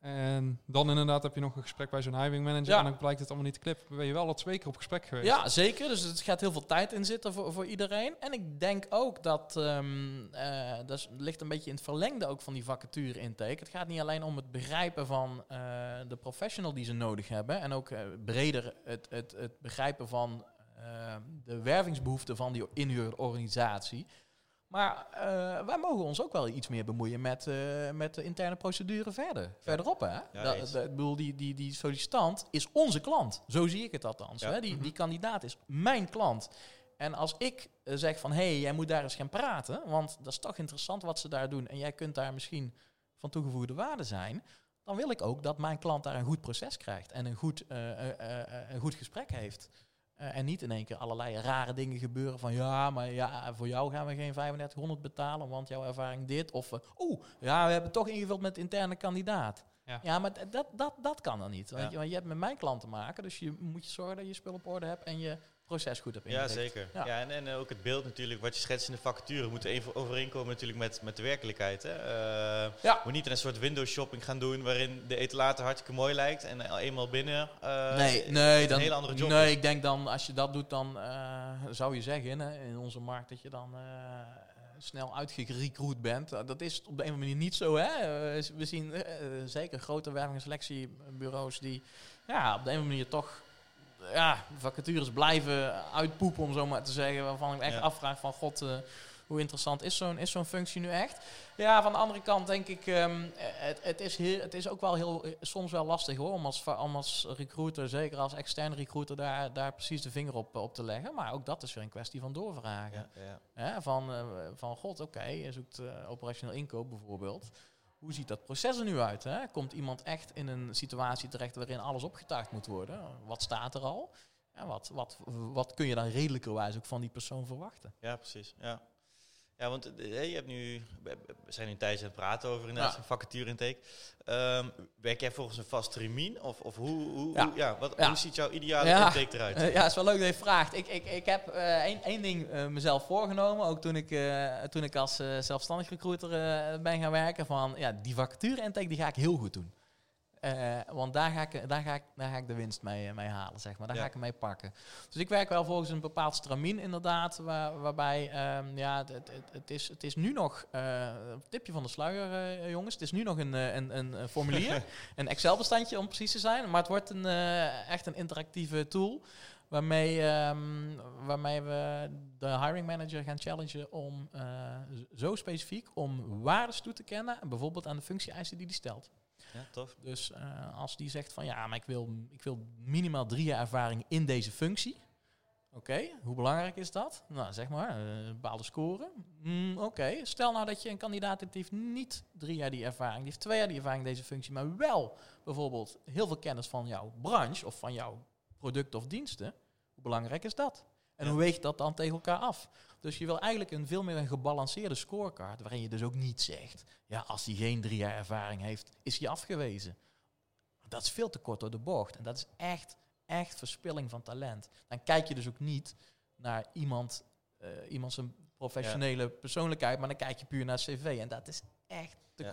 En dan inderdaad heb je nog een gesprek bij zo'n hiring manager. Ja. En dan blijkt het allemaal niet te klippen. Ben je wel al twee keer op gesprek geweest. Ja, zeker. Dus het gaat heel veel tijd in zitten voor, voor iedereen. En ik denk ook dat, eh, dat ligt een beetje in het verlengde ook van die vacature intake. Het gaat niet alleen om het begrijpen van eh, de professional die ze nodig hebben. En ook eh, breder het, het, het begrijpen van de wervingsbehoeften van die inhuurorganisatie. Maar eh, wij mogen ons ook wel iets meer bemoeien met, eh, met de interne procedure verder. Verderop, hè? dat, eens. dat- ik bedoel, die, die, die sollicitant is onze klant. Zo zie ik het althans. Ja. Hè? Die, Mhm. die kandidaat is mijn klant. En als ik eh, zeg van, hé, hey, jij moet daar eens gaan praten, want dat is toch interessant wat ze daar doen en jij kunt daar misschien van toegevoegde waarde zijn, dan wil ik ook dat mijn klant daar een goed proces krijgt en een goed, een goed gesprek heeft. Eh, en niet in één keer allerlei rare dingen gebeuren van ja, maar ja, voor jou gaan we geen 3500 betalen, want jouw ervaring dit. Of eh, oeh, ja, we hebben toch ingevuld met interne kandidaat. Ja. Ja, maar dat, dat, dat kan dan niet. Want, Ja. je, want je hebt met mijn klant te maken, dus je moet je zorgen dat je spul op orde hebt en je proces goed Ja, ingericht. zeker. Ja. Ja. en, en ook het beeld natuurlijk, wat je schetst in de vacature, moet even overeenkomen natuurlijk met, met de werkelijkheid. Hè. Eh, Ja. Moet niet een soort window shopping gaan doen waarin de etalage hartstikke mooi lijkt en eenmaal binnen eh, nee, nee, een dan, hele andere job nee, is. ik denk dan als je dat doet, dan eh, zou je zeggen hè, in onze markt dat je dan snel uitgerecruit bent. Uh, dat is op de een of andere manier niet zo. Hè? We zien zeker grote werving- en selectiebureaus die ja, op de een of andere manier toch ja, vacatures blijven uitpoepen, om zo maar te zeggen. Waarvan ik echt Ja. afvraag van god, eh, hoe interessant is zo'n is zo'n functie nu echt? Ja, van de andere kant denk ik, ehm, het, het, is heel, het is ook wel heel, eh, soms wel lastig hoor, om als, om als recruiter, zeker als externe recruiter, daar, daar precies de vinger op, op te leggen. Maar ook dat is weer een kwestie van doorvragen. Ja, ja. Hè, van, eh, van god, oké, je zoekt operationeel inkoop bijvoorbeeld. Hoe ziet dat proces er nu uit? Hè? Komt iemand echt in een situatie terecht waarin alles opgetuigd moet worden? Wat staat er al? En wat, wat, wat kun je dan redelijkerwijs ook van die persoon verwachten? Ja, precies. Ja. Ja, want eh, je hebt nu, we zijn nu een aan het praten over inderdaad Ja. een vacature intake. Ehm, werk jij volgens een vast termijn? Of, of hoe, hoe, Ja. hoe, ja, wat, Ja. hoe ziet jouw ideale intake eruit? Eh, ja, is wel leuk dat je vraagt. Ik, ik, ik heb eh, één, één ding mezelf voorgenomen, ook toen ik, toen ik als zelfstandig recruiter ben gaan werken, van ja, die vacature intake die ga ik heel goed doen. Eh, want daar ga, ik, daar, ga ik, daar ga ik de winst mee, eh, mee halen, zeg maar. Daar Ja. ga ik hem mee pakken. Dus ik werk wel volgens een bepaald stramien, inderdaad. Waar, waarbij, ehm, ja, het, het, is, het is nu nog, een tipje van de sluier, jongens. Het is nu nog een, een, een, formulier, een Excel-bestandje om precies te zijn. Maar het wordt een, echt een interactieve tool. Waarmee, ehm, waarmee we de hiring manager gaan challengen om zo specifiek om waardes toe te kennen. Bijvoorbeeld aan de functie-eisen die die stelt. Ja, tof. Dus eh, als die zegt van ja, maar ik wil, ik wil minimaal drie jaar ervaring in deze functie. Oké, hoe belangrijk is dat? Nou, zeg maar, een bepaalde score. Mm, Oké, stel nou dat je een kandidaat hebt die heeft niet drie jaar die ervaring, die heeft twee jaar die ervaring in deze functie, maar wel bijvoorbeeld heel veel kennis van jouw branche of van jouw producten of diensten. Hoe belangrijk is dat? En Ja. hoe weegt dat dan tegen elkaar af? Dus je wil eigenlijk een veel meer een gebalanceerde scorecard, waarin je dus ook niet zegt, ja, als hij geen drie jaar ervaring heeft, is hij afgewezen. Dat is veel te kort door de bocht. En dat is echt, echt verspilling van talent. Dan kijk je dus ook niet naar iemand, eh iemand zijn professionele persoonlijkheid, maar dan kijk je puur naar cv. En dat is echt de.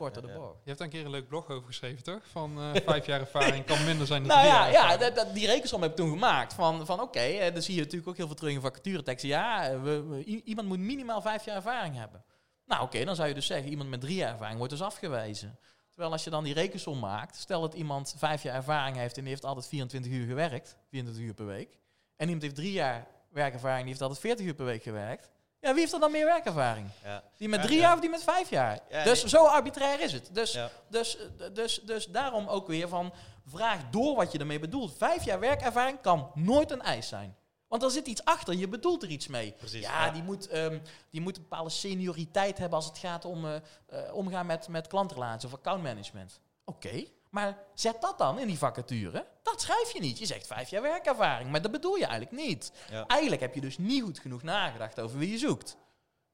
Je hebt daar een keer een leuk blog over geschreven, toch? Van eh, vijf jaar ervaring kan minder zijn dan Nou drie ja, ja ervaring. dat, dat- die rekensom heb ik toen gemaakt. Van, van oké, dan zie je natuurlijk ook heel veel terug in vacatureteksten. Ja, we, we- i- iemand moet minimaal vijf jaar ervaring hebben. Nou oké, dan zou je dus zeggen, iemand met drie jaar ervaring wordt dus afgewezen. Terwijl als je dan die rekensom maakt, stel dat iemand vijf jaar ervaring heeft en die heeft altijd 24 uur gewerkt, 24 uur per week. En iemand heeft drie jaar werkervaring, die heeft altijd 40 uur per week gewerkt. Ja, wie heeft er dan meer werkervaring? Ja. Die met drie ja. jaar of die met vijf jaar? Ja, dus nee. zo arbitrair is het. Dus, dus, dus, dus daarom ook weer van, vraag door wat je ermee bedoelt. Vijf jaar werkervaring kan nooit een eis zijn. Want er zit iets achter, je bedoelt er iets mee. Precies, ja, ja. Die, moet, ehm, die moet een bepaalde senioriteit hebben als het gaat om eh, eh, omgaan met, met klantrelaties of accountmanagement. Oké, maar zet dat dan in die vacature. Dat schrijf je niet. Je zegt vijf jaar werkervaring, maar dat bedoel je eigenlijk niet. Ja. Eigenlijk heb je dus niet goed genoeg nagedacht over wie je zoekt.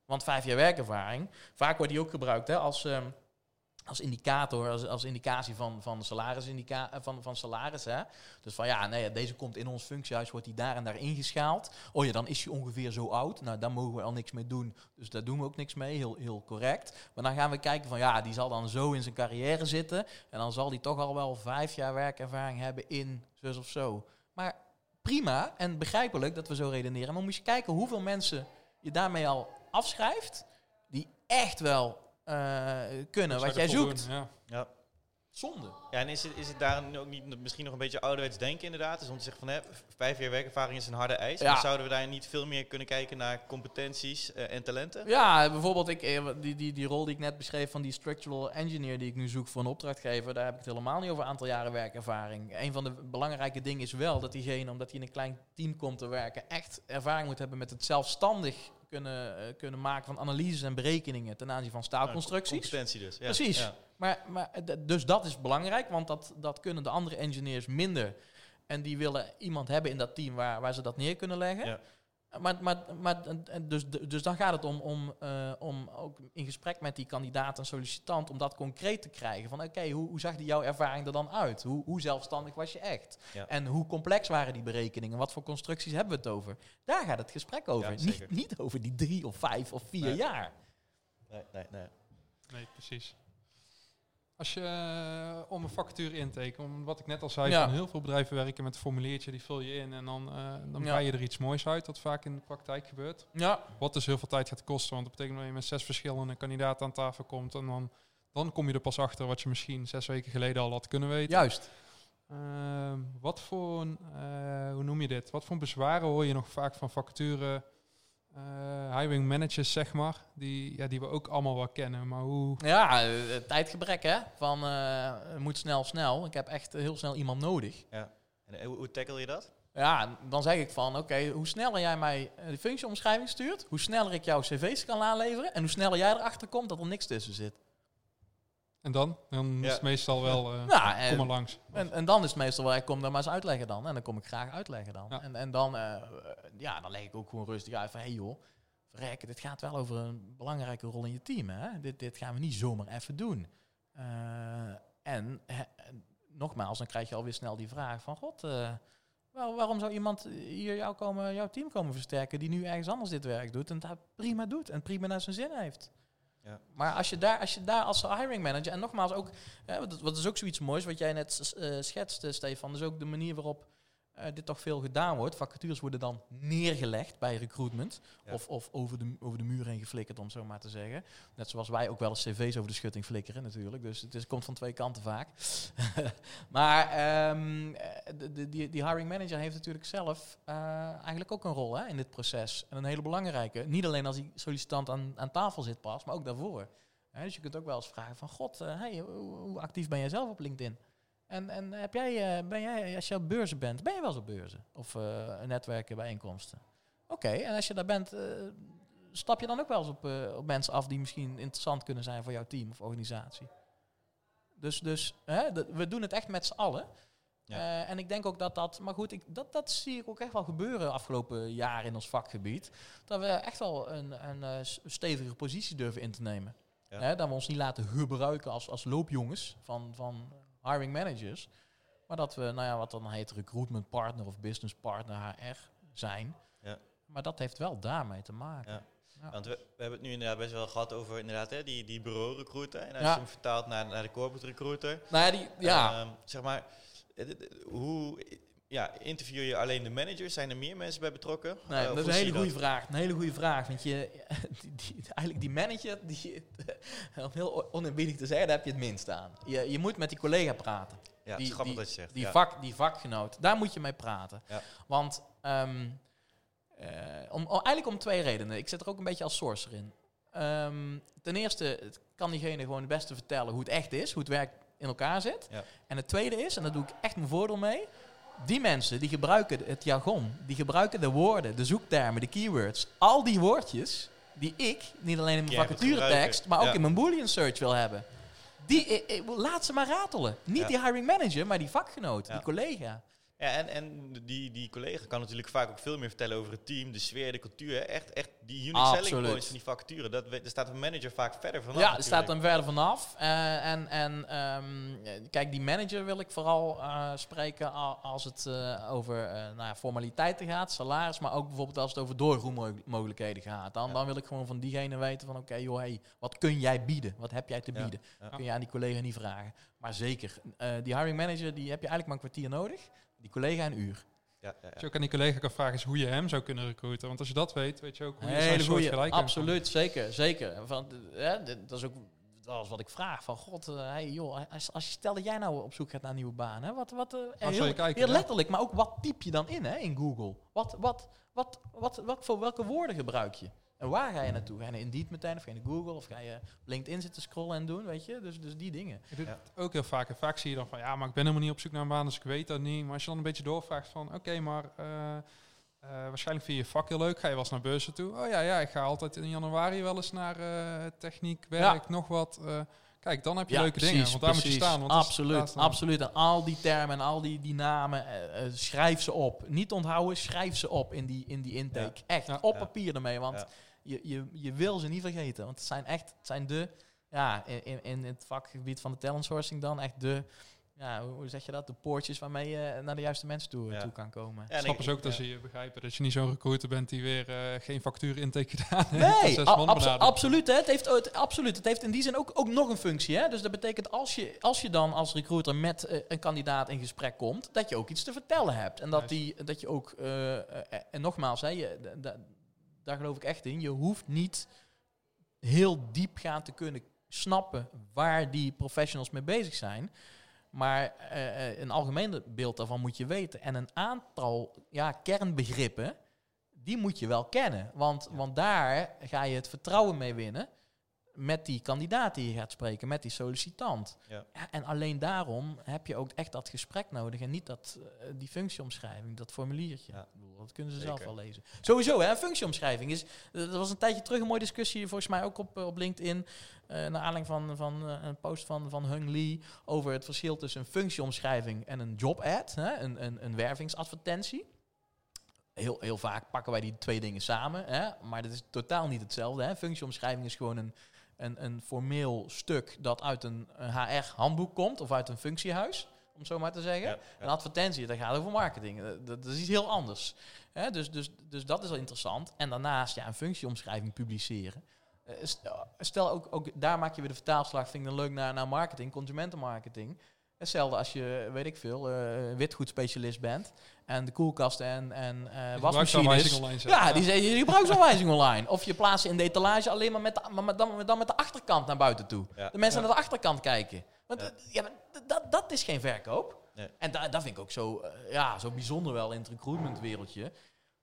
Want vijf jaar werkervaring, vaak wordt die ook gebruikt hè, als, ehm, als indicator, als, als indicatie van, van, salaris, eh, van, van salaris. Hè. Dus van ja, nee, deze komt in ons functiehuis, wordt die daar en daar ingeschaald. Oh ja, dan is hij ongeveer zo oud. Nou, daar mogen we al niks mee doen. Dus daar doen we ook niks mee, heel, heel correct. Maar dan gaan we kijken van ja, die zal dan zo in zijn carrière zitten. En dan zal die toch al wel vijf jaar werkervaring hebben in zus of zo. Maar prima en begrijpelijk dat we zo redeneren. Maar moet je kijken hoeveel mensen je daarmee al afschrijft. Die echt wel kunnen Zou wat jij zoekt. doen, Ja. Ja. Zonde. Ja, en is het, is het daar ook niet misschien nog een beetje ouderwets denken inderdaad? Dus om te zeggen van, hè, vijf jaar werkervaring is een harde eis. Ja. Maar zouden we daar niet veel meer kunnen kijken naar competenties eh, en talenten? Ja, bijvoorbeeld ik, eh, die, die, die rol die ik net beschreef van die structural engineer die ik nu zoek voor een opdrachtgever, daar heb ik het helemaal niet over aantal jaren werkervaring. Een van de belangrijke dingen is wel dat diegene, omdat hij in een klein team komt te werken, echt ervaring moet hebben met het zelfstandig kunnen, eh, kunnen maken van analyses en berekeningen ten aanzien van staalconstructies. Competentie dus. Ja. Precies. Ja. Maar, maar eh, dus dat is belangrijk, want dat, dat kunnen de andere engineers minder. En die willen iemand hebben in dat team waar, waar ze dat neer kunnen leggen. Ja. Maar, maar, maar dus, dus dan gaat het om, om, eh, om ook in gesprek met die kandidaat en sollicitant om dat concreet te krijgen. Van oké, hoe, hoe zag die jouw ervaring er dan uit? Hoe, hoe zelfstandig was je echt? Ja. En hoe complex waren die berekeningen? Wat voor constructies hebben we het over? Daar gaat het gesprek over. Ja, niet, niet over die drie of vijf of vier Nee. jaar. Nee, nee, nee. Nee, precies. Als je eh, om een vacature intekent, om wat ik net al zei, Ja. van heel veel bedrijven werken met een formuliertje, die vul je in en dan, eh dan Ja. je er iets moois uit, wat vaak in de praktijk gebeurt. Ja, Wat dus heel veel tijd gaat kosten, want dat betekent dat je met zes verschillende kandidaten aan tafel komt en dan, dan kom je er pas achter wat je misschien zes weken geleden al had kunnen weten. juist. Ehm, wat voor, eh, hoe noem je dit? Wat voor bezwaren hoor je nog vaak van vacature eh, hiring managers, zeg maar, die, ja, die we ook allemaal wel kennen, maar hoe... Ja, eh, tijdgebrek hè. Van eh, het moet snel, snel. Ik heb echt heel snel iemand nodig. En eh, hoe, hoe tackle je dat? Ja, dan zeg ik van, oké, hoe sneller jij mij de functieomschrijving stuurt, hoe sneller ik jouw cv's kan aanleveren en hoe sneller jij erachter komt dat er niks tussen zit. En dan? Dan is Ja. het meestal wel, eh, Ja, kom maar en, langs. en, en dan is het meestal wel, ik kom daar maar eens uitleggen dan. En dan kom ik graag uitleggen dan. Ja. En, en dan, eh, eh, ja, dan leg ik ook gewoon rustig uit van, hé hey joh, verrekken, dit gaat wel over een belangrijke rol in je team. Hè? Dit, dit gaan we niet zomaar even doen. Eh, en nogmaals, dan krijg je alweer snel die vraag van, god, eh, wel, waarom zou iemand hier jou komen, jouw team komen versterken die nu ergens anders dit werk doet en dat prima doet en prima naar zijn zin heeft? Ja. Maar als je, daar, als je daar als hiring manager, en nogmaals ook, wat, is ook zoiets moois wat jij net eh, schetste, Stefan, dus ook de manier waarop eh, dit toch veel gedaan wordt. Vacatures worden dan neergelegd bij recruitment. Ja. Of, of over, de, over de muur heen geflikkerd, om zo maar te zeggen. Net zoals wij ook wel eens cv's over de schutting flikkeren natuurlijk. Dus het is, komt van twee kanten vaak. maar ehm, eh, de, de, die, die hiring manager heeft natuurlijk zelf eh, eigenlijk ook een rol hè, in dit proces. En een hele belangrijke. Niet alleen als die sollicitant aan, aan tafel zit pas, maar ook daarvoor. Dus je kunt ook wel eens vragen van... God, hey, hoe, hoe actief ben jij zelf op LinkedIn? En, en heb jij, eh, ben jij, als je op beurzen bent, ben je wel eens op beurzen? Of eh netwerken, bijeenkomsten? Oké, en als je daar bent, eh, stap je dan ook wel eens op, op mensen af die misschien interessant kunnen zijn voor jouw team of organisatie? Dus, dus hè, we doen het echt met z'n allen. Ja. En ik denk ook dat dat, maar goed, ik, dat, dat zie ik ook echt wel gebeuren afgelopen jaar in ons vakgebied. Dat we echt wel een, stevige positie durven in te nemen. Ja. Hè, dat we ons niet laten gebruiken als, als loopjongens van, van hiring managers. Maar dat we, nou ja, wat dan heet recruitment partner of business partner HR zijn. Ja. Maar dat heeft wel daarmee te maken. Ja. Ja. Want we, we hebben het nu inderdaad best wel gehad over inderdaad, hè, die, die bureau-recruiter. En als Ja. je hem vertaalt naar, naar de corporate recruiter. Nou ja, die, ja. Ehm, zeg maar, hoe ja, interview je alleen de managers? Zijn er meer mensen bij betrokken? Nee, Eh, dat is een hele goede vraag. Een hele goede vraag. Want je, die, die, eigenlijk die manager, die, om heel oneerbiedig te zeggen, daar heb je het minst aan. Je, je moet met die collega praten. Ja, die- grappig dat je zegt. Die, ja. vak, die vakgenoot, daar moet je mee praten. Ja. Want ehm, Eh, om, om- eigenlijk om twee redenen. Ik zit er ook een beetje als sourcer in. Ehm, ten eerste het kan diegene gewoon het beste vertellen hoe het echt is, hoe het werk in elkaar zit. Ja. En het tweede is, en daar doe ik echt mijn voordeel mee, die mensen die gebruiken het jargon, die gebruiken de woorden, de zoektermen, de keywords, al die woordjes die ik, niet alleen in mijn vacaturetekst, gebruiken. maar ook Ja. in mijn boolean search wil hebben. Die, eh, eh, laat ze maar ratelen. Niet Ja. die hiring manager, maar die vakgenoot, Ja. die collega. Ja, en, en die, die collega kan natuurlijk vaak ook veel meer vertellen over het team, de sfeer, de cultuur. Echt, echt die unique selling points van die vacature. Dat, daar staat een manager vaak verder vanaf. Ja, er staat dan verder vanaf. Eh, en en ehm, eh, kijk, die manager wil ik vooral eh, spreken als het eh, over nou ja, formaliteiten gaat, salaris, maar ook bijvoorbeeld als het over doorgroeimogelijkheden gaat. Dan, Ja. dan wil ik gewoon van diegene weten van oké, joh, hey, wat kun jij bieden? Wat heb jij te bieden? ja. Kun je aan die collega niet vragen. Maar zeker, die hiring manager, die heb je eigenlijk maar een kwartier nodig. Die collega een uur. Ja, ja, Wat ja. je ook aan die collega kan vragen is hoe je hem zou kunnen recruiten. Want als je dat weet, weet je ook hoe je zo'n soort gelijk absoluut, zeker, zeker. Van, eh, dit- dat is ook dat is wat ik vraag. Van god, eh, hey, joh, als, als je stel dat jij nou op zoek gaat naar een nieuwe baan, hè, wat, wat, eh, heel, je kijken, heel ja? letterlijk, maar ook wat typ je dan in hè, in Google? Wat, wat, wat, wat, wat, voor welke woorden gebruik je? En waar ga je naartoe? Ga je naar Indeed meteen, of ga je naar Google, of ga je LinkedIn zitten scrollen en doen, weet je? Dus, dus die dingen. Ik doe Ja. het ook heel vaak. En vaak zie je dan van, ja, maar ik ben helemaal niet op zoek naar een baan, dus ik weet dat niet. Maar als je dan een beetje doorvraagt van, oké, maar eh, eh, waarschijnlijk vind je je vak heel leuk. Ga je wel eens naar beurzen toe? Oh ja, ja, ik ga altijd in januari wel eens naar eh, techniek, werk, nog wat. eh. kijk, dan heb je leuke dingen, want daar moet je staan. Want absoluut, absoluut. En al die termen en al die, die namen, schrijf ze op. Niet onthouden, schrijf ze op in die, in die intake. Echt, Ja. op Ja. papier ermee, want Ja. Je, je, je wil ze niet vergeten. Want het zijn echt, het zijn de, ja, in, in, in het vakgebied van de talent sourcing dan echt de, ja, hoe zeg je dat, de poortjes waarmee je naar de juiste mensen toe, Ja. toe kan komen. Ja, ik- ze ook dat ja. ze je begrijpen dat je niet zo'n recruiter bent die weer eh, geen factuur intake gedaan heeft. Nee, absoluut. Hè. Het, heeft, het, absoluut. Het heeft in die zin ook, ook nog een functie. Hè. Dus dat betekent als je, als je dan als recruiter met eh, een kandidaat in gesprek komt, dat je ook iets te vertellen hebt. En dat, die, dat je ook, eh, en nogmaals, hè, je, daar geloof ik echt in, je hoeft niet heel diep gaan te kunnen snappen waar die professionals mee bezig zijn. Maar eh, eh, een algemeen beeld daarvan moet je weten. En een aantal ja, kernbegrippen, die moet je wel kennen. Want, want daar ga je het vertrouwen mee winnen met die kandidaat die je gaat spreken, met die sollicitant. Ja. en alleen daarom heb je ook echt dat gesprek nodig en niet dat, eh, die functieomschrijving, dat formuliertje. Ja. Dat kunnen ze Zeker. zelf wel lezen. Sowieso, hè, functieomschrijving is... Er was een tijdje terug een mooie discussie, volgens mij ook op, eh, op LinkedIn, eh naar aanleiding van, van eh, een post van, van Hung Lee over het verschil tussen een functieomschrijving en een job ad, hè, een, een, een wervingsadvertentie. Heel, heel vaak pakken wij die twee dingen samen, hè, maar dat is totaal niet hetzelfde. Hè. Functieomschrijving is gewoon een, een, een formeel stuk dat uit een, HR-handboek komt of uit een functiehuis, om zo maar te zeggen. Ja, Een advertentie, dat gaat over marketing. Eh, Dat, dat is iets heel anders. Hè, dus, dus, dus dat is wel interessant. En daarnaast ja, een functieomschrijving publiceren. Eh, st- Stel ook, ook daar maak je weer de vertaalslag, vind ik dan leuk, naar, naar marketing, consumentenmarketing. Hetzelfde als je, weet ik veel, eh witgoedspecialist bent en de koelkasten en, en eh Je wasmachines. online. Ja, die zeggen je gebruiksaanwijzing online. Of je plaatst ze in de etalage alleen maar met de, maar met- dan, dan met de achterkant naar buiten toe. Ja. De mensen Ja. naar de achterkant kijken. Want Ja. eh, ja, dat, dat is geen verkoop. Nee. En da, dat vind ik ook zo, ja, zo bijzonder wel in het recruitmentwereldje.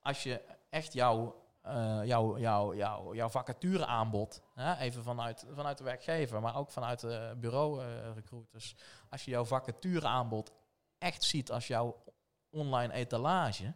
Als je echt jouw, eh jouw, jouw, jouw, jouw vacature aanbod, hè, even vanuit, vanuit de werkgever, maar ook vanuit de bureau eh, recruiters. Als je jouw vacature aanbod echt ziet als jouw online etalage,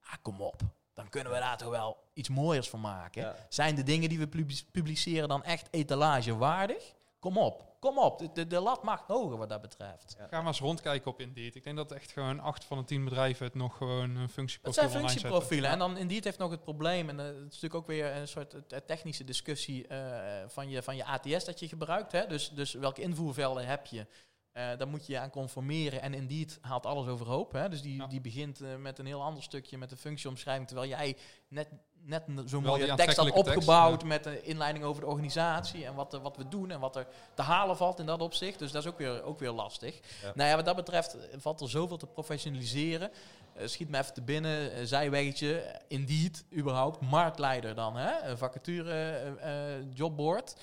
ah, kom op. Dan kunnen we daar toch wel iets mooiers van maken. Ja. Zijn de dingen die we publi- publiceren dan echt etalagewaardig? Kom op, kom op. De, de, de lat mag hoger wat dat betreft. Ga maar eens rondkijken op Indeed. Ik denk dat echt gewoon acht van de tien bedrijven het nog gewoon een Het functieprofiel zijn online zetten. functieprofielen. En dan Indeed heeft nog het probleem, en eh, het is natuurlijk ook weer een soort technische discussie eh, van, je, van je ATS dat je gebruikt. Hè? Dus, dus welke invoervelden heb je? Daar moet je je aan conformeren. En Indeed haalt alles overhoop. Hè? Dus die, Ja. die begint met een heel ander stukje, met de functieomschrijving. Terwijl jij net, net zo'n mooie tekst had tekst, opgebouwd ja. met een inleiding over de organisatie. En wat, wat we doen en wat er te halen valt in dat opzicht. Dus dat is ook weer, ook weer lastig. Ja. Nou ja, wat dat betreft valt er zoveel te professionaliseren. Eh, schiet me even te binnen, eh, zijweggetje, Indeed, überhaupt, marktleider dan, hè? Een vacature, eh, jobboard.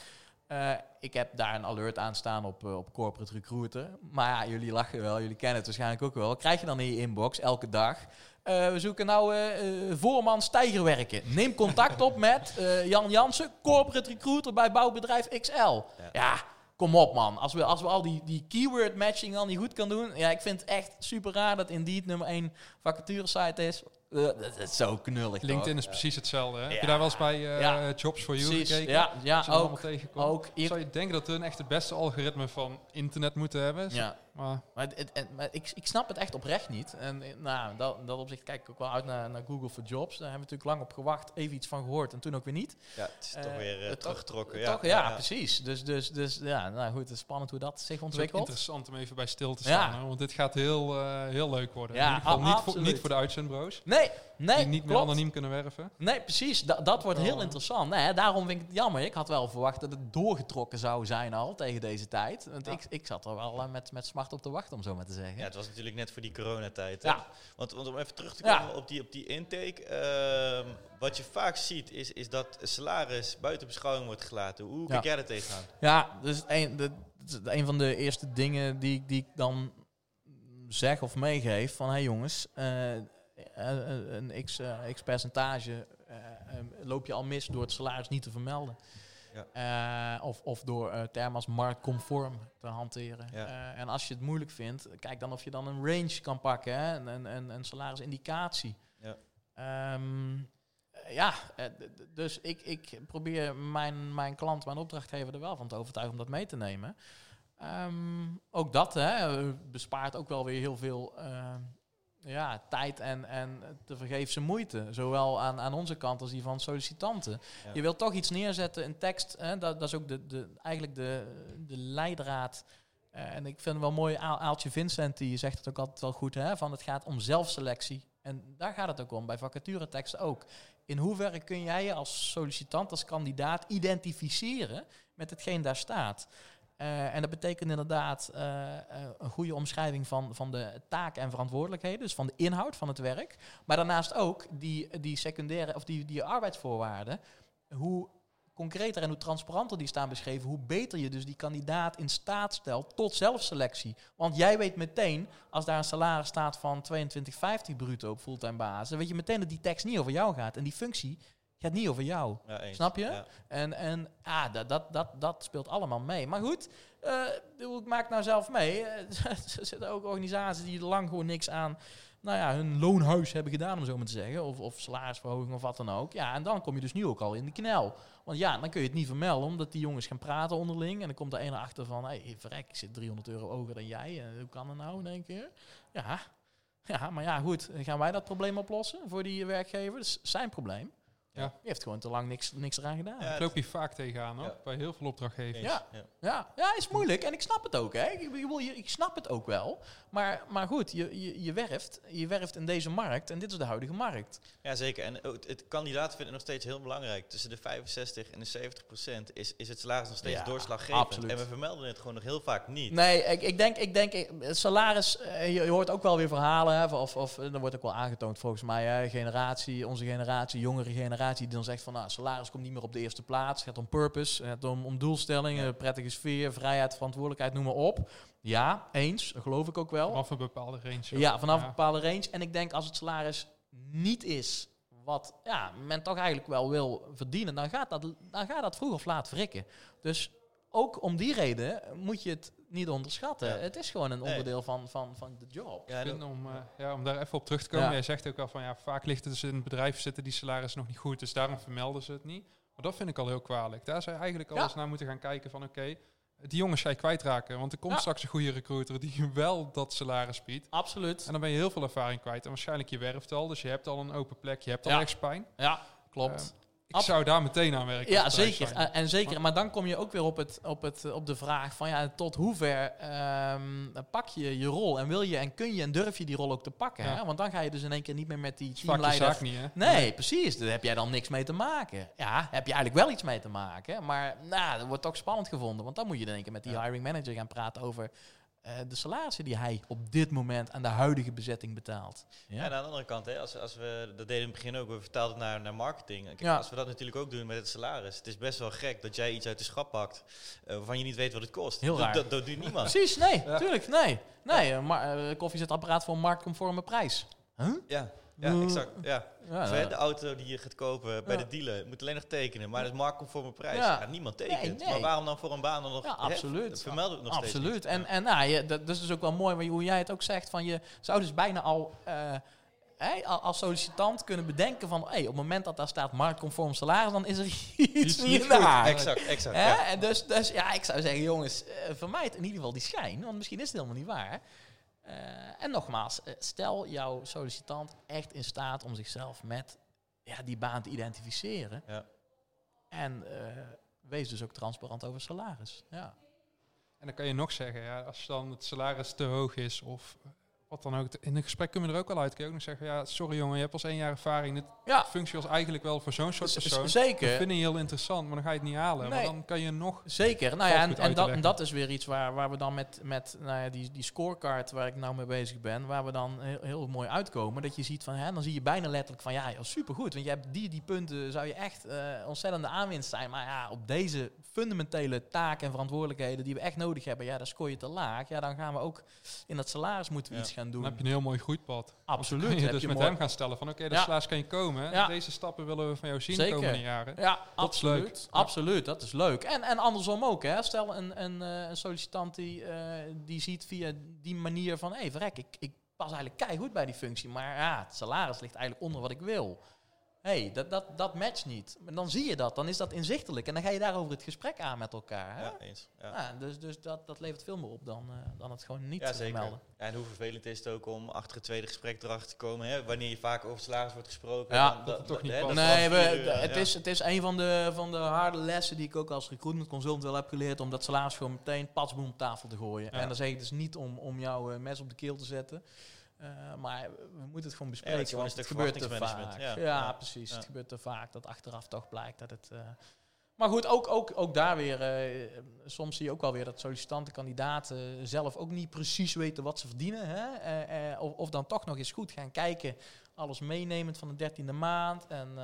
Ik heb daar een alert aan staan op, op corporate recruiter. Maar ja, jullie lachen wel, jullie kennen het waarschijnlijk ook wel. Krijg je dan in je inbox elke dag. Eh, we zoeken nou eh, eh, voorman stijgerwerken. Neem contact op met eh, Jan Jansen, corporate recruiter bij bouwbedrijf XL. Ja, Ja. kom op man. Als we, als we al die, die keyword matching al niet goed kan doen. Ja, ik vind het echt super raar dat Indeed nummer 1 vacaturesite is. Eh, dat is zo knullig LinkedIn toch? is precies hetzelfde. Hè? Heb je daar wel eens bij eh, Ja. Jobs for You Precies. gekeken? Ja, ja allemaal ook. tegenkomt. ook. Hier- Zou je denken dat hun echt het beste algoritme van internet moeten hebben? ja. Maar Maar, het, het- het- maar ik, ik snap het echt oprecht niet. En eh, nou, dat, dat opzicht kijk ik ook wel uit naar, naar Google for Jobs. Daar hebben we natuurlijk lang op gewacht, even iets van gehoord en toen ook weer niet. Ja, het is toch Eh, weer het- teruggetrokken. Toch, ja, ja, precies. Dus, dus, dus ja, nou goed, het is spannend hoe dat zich het is ontwikkelt. interessant om even bij stil te Ja. staan. want dit gaat heel, eh, heel leuk worden. Ja, In ieder geval a- niet, voor, absoluut. niet voor de uitzendbureaus. Nee, nee, die niet meer klopt. anoniem kunnen werven. Nee, precies. Da- dat wordt heel Oh. interessant. Nee, daarom vind ik het jammer. Ik had wel verwacht dat het doorgetrokken zou zijn al tegen deze tijd. Want Ja. ik, ik zat er wel met, met smart op te wachten, om zo maar te zeggen. Ja, het was natuurlijk net voor die coronatijd. hè. Ja. Want, want om even terug te Ja. komen op, die, op die intake. ehm, wat je vaak ziet is, is dat salaris buiten beschouwing wordt gelaten. Hoe kijk jij er tegenaan? Ja, dus een, de, de- een van de eerste dingen die, ik- die ik dan zeg of meegeef van... hé hey jongens, eh, eh, een x, eh, x percentage loop je al mis door het salaris niet te vermelden. Eh, of, of door eh termen als marktconform te hanteren. Ja. Eh, en als je het moeilijk vindt, kijk dan of je dan een range kan pakken, hè? Een, een, een, salarisindicatie. Ja. Ehm, eh, ja, dus ik, ik probeer mijn, mijn klant, mijn opdrachtgever er wel van te overtuigen om dat mee te nemen. Ehm, ook dat hè, bespaart ook wel weer heel veel eh, ja, tijd en, en te vergeefse moeite. Zowel aan, aan onze kant als die van sollicitanten. Ja. Je wilt toch iets neerzetten, een tekst. Hè, dat, dat is ook de, de, eigenlijk de, de leidraad. Eh, en ik vind het wel mooi, Aal- Aaltje Vincent, die zegt het ook altijd wel goed, hè, van het gaat om zelfselectie. En daar gaat het ook om, bij vacatureteksten ook. In hoeverre kun jij je als sollicitant, als kandidaat identificeren met hetgeen daar staat? Eh, en dat betekent inderdaad eh, eh, een goede omschrijving van, van de taken en verantwoordelijkheden, dus van de inhoud van het werk. Maar daarnaast ook die, die secundaire of die, die arbeidsvoorwaarden. Hoe concreter en hoe transparanter die staan beschreven, hoe beter je dus die kandidaat in staat stelt tot zelfselectie. Want jij weet meteen, als daar een salaris staat van 22,50 bruto op fulltime basis, dan weet je meteen dat die tekst niet over jou gaat. En die functie gaat niet over jou. Ja. Snap je? Ja. En, en ah, dat, dat, dat, dat speelt allemaal mee. Maar goed, eh, ik maak nou zelf mee. Eh, er zitten ook organisaties die er lang gewoon niks aan nou ja, hun loonhuis hebben gedaan, om zo maar te zeggen. Of, of salarisverhoging of wat dan ook. Ja, en dan kom je dus nu ook al in de knel. Want ja, dan kun je het niet vermelden, omdat die jongens gaan praten onderling. En dan komt er een erachter van, hé, hey, verrek, ik zit 300 euro hoger dan jij. En hoe kan dat nou in één keer? Ja, ja, maar ja, goed. Gaan wij dat probleem oplossen voor die werkgever? Dat is zijn probleem. Ja. Die heeft gewoon te lang niks, niks eraan gedaan. Ja, loop hier vaak tegenaan hoor, bij heel veel opdrachtgevers. Ja. Ja. Ja, ja, is moeilijk en ik snap het ook. Hè. Ik, ik, je- ik snap het ook wel. Maar, maar goed, je, je, je, werft, je werft in deze markt en dit is de huidige markt. Ja, zeker. En het kandidaat vindt het nog steeds heel belangrijk. Tussen de 65 en de 70 procent is, is het salaris nog steeds Ja, doorslaggevend. absoluut. En we vermelden het gewoon nog heel vaak niet. Nee, ik, ik denk, ik denk eh, het salaris, eh, je, je hoort ook wel weer verhalen, hè, of, of eh, er wordt ook wel aangetoond volgens mij, hè, generatie, onze generatie, jongere generatie, die dan zegt van, nou, salaris komt niet meer op de eerste plaats, het gaat om purpose, het gaat om, om doelstellingen, Ja. prettige sfeer, vrijheid, verantwoordelijkheid, noem maar op. Ja, eens, dat geloof ik ook wel. Vanaf een bepaalde range. Ja, vanaf een bepaalde range. En ik denk als het salaris niet is wat ja, men toch eigenlijk wel wil verdienen, dan gaat dat, dan gaat dat vroeg of laat wrikken. Dus ook om die reden moet je het niet onderschatten. Ja. Het is gewoon een Nee. onderdeel van, van, van de job. Ja, en vind om, eh, ja, om daar even op terug te komen. Ja. Jij zegt ook al van ja, vaak ligt het dus in het bedrijf zitten die salarissen nog niet goed, dus daarom vermelden ze het niet. Maar dat vind ik al heel kwalijk. Daar zou je eigenlijk al Ja. eens naar moeten gaan kijken van oké, die jongens ga je kwijtraken. Want er komt Ja. straks een goede recruiter die je wel dat salaris biedt. Absoluut. En dan ben je heel veel ervaring kwijt. En waarschijnlijk je werft al, dus je hebt al een open plek, je hebt al Ja. rechtspijn. Ja, klopt. Eh, Ik Ab- zou daar meteen aan werken. Ja, zeker. zijn. En, zeker. Maar dan kom je ook weer op, het, op, het, op de vraag van ja, tot hoever ehm, pak je je rol en wil je en kun je en durf je die rol ook te pakken. Ja. Hè? Want dan ga je dus in één keer niet meer met die vaak teamleider zaak niet, hè? Nee, precies. Daar heb jij dan niks mee te maken. Ja, heb je eigenlijk wel iets mee te maken. Maar nou, dat wordt toch spannend gevonden. Want dan moet je in één keer met die Ja. hiring manager gaan praten over... eh, de salarissen die hij op dit moment aan de huidige bezetting betaalt. Ja. Ja, En aan de andere kant, hè, als, als we, dat deden we in het begin ook, we vertaalden het naar, naar marketing. Kijk, Ja. Als we dat natuurlijk ook doen met het salaris. Het is best wel gek dat jij iets uit de schap pakt eh, waarvan je niet weet wat het kost. Heel Dat- raar. Dat, dat doet niemand. Precies, nee, Ja. tuurlijk, nee. Nee, een ma- eh, koffiezetapparaat voor een marktconforme prijs. Huh? Ja, ja Eh, exact. Ja. Ja, hè, eh, de auto die je gaat kopen bij Ja. de dealer, moet alleen nog tekenen. Maar dat is marktconforme prijs. Ja. Niemand tekent. Nee, nee. Maar waarom dan voor een baan dan nog? Ja, hè, absoluut. dat vermelden we het nog steeds Absoluut. En, en nou, je, dat, dat is dus ook wel mooi hoe jij het ook zegt. Van je zou dus bijna al eh, al- als sollicitant kunnen bedenken van... Hey, op het moment dat daar staat marktconform salaris, dan is er iets niet waar. Exact, exact. Ja. En dus, dus ja, ik zou zeggen, jongens, eh vermijd in ieder geval die schijn. Want misschien is het helemaal niet waar. Eh, en nogmaals, eh, stel jouw sollicitant echt in staat om zichzelf met ja, die baan te identificeren. Ja. En eh, wees dus ook transparant over salaris. Ja. En dan kan je nog zeggen, ja, als dan het salaris te hoog is of wat dan ook. In een gesprek kunnen we er ook wel uit. Kun je ook nog zeggen, ja, sorry jongen, je hebt pas één jaar ervaring. Dit Ja, functie was eigenlijk wel voor zo'n soort persoon. z- Dat zeker. vind je heel interessant, maar dan ga je het niet halen. Nee. Maar dan kan je nog... Zeker. Nou ja, en, dat, en dat is weer iets waar, waar we dan met, met nou ja, die, die scorecard waar ik nou mee bezig ben, waar we dan heel, heel mooi uitkomen. Dat je ziet van, hè, dan zie je bijna letterlijk van, ja, supergoed. Want je hebt die, die punten, zou je echt eh ontzettende aanwinst zijn. Maar ja, op deze fundamentele taken en verantwoordelijkheden die we echt nodig hebben, ja, daar scoor je te laag. Ja, dan gaan we ook in dat salaris moeten we Ja. iets gaan Dan doen. heb je een heel mooi groeipad. Absoluut. Dan kun je dus je met mooi- hem gaan stellen van oké, de Ja. salaris kan je komen. Ja. Deze stappen willen we van jou zien Zeker. de komende jaren. Ja, Dat is absoluut. leuk. Absoluut, dat is leuk. En, en andersom ook. Hè. Stel een, een, eh, een sollicitant die, eh, die ziet via die manier van... hé, hey, verrek, ik, ik pas eigenlijk keihard bij die functie. Maar ja, het salaris ligt eigenlijk onder wat ik wil. Hey, dat, dat, dat matcht niet. Maar dan zie je dat, dan is dat inzichtelijk. En dan ga je daarover het gesprek aan met elkaar. Hè? Ja, eens. Ja. Ja, dus dus dat, dat levert veel meer op dan, eh, dan het gewoon niet Ja, te zeker. melden. Ja, en hoe vervelend is het ook om achter het tweede gesprek erachter te komen, hè, wanneer je vaak over salaris wordt gesproken. Ja. dan- Dat het toch niet hè, dat Nee, we, het, is, het is een van de, van de harde lessen die ik ook als recruitment consultant wel heb geleerd. Om dat salaris gewoon meteen patsboom op tafel te gooien. Ja. En dan zeg ik dus niet om, om jouw eh, mes op de keel te zetten. Eh, maar we moeten het gewoon Ja, bespreken. gewoon want het gebeurt te vaak. ja. Ja, Ja. precies. Ja. Het gebeurt te vaak dat achteraf toch blijkt dat het... eh, maar goed, ook, ook, ook daar weer, eh, soms zie je ook wel weer dat sollicitanten, kandidaten zelf ook niet precies weten wat ze verdienen. Hè? Of, of dan toch nog eens goed gaan kijken, alles meenemend van de dertiende maand. En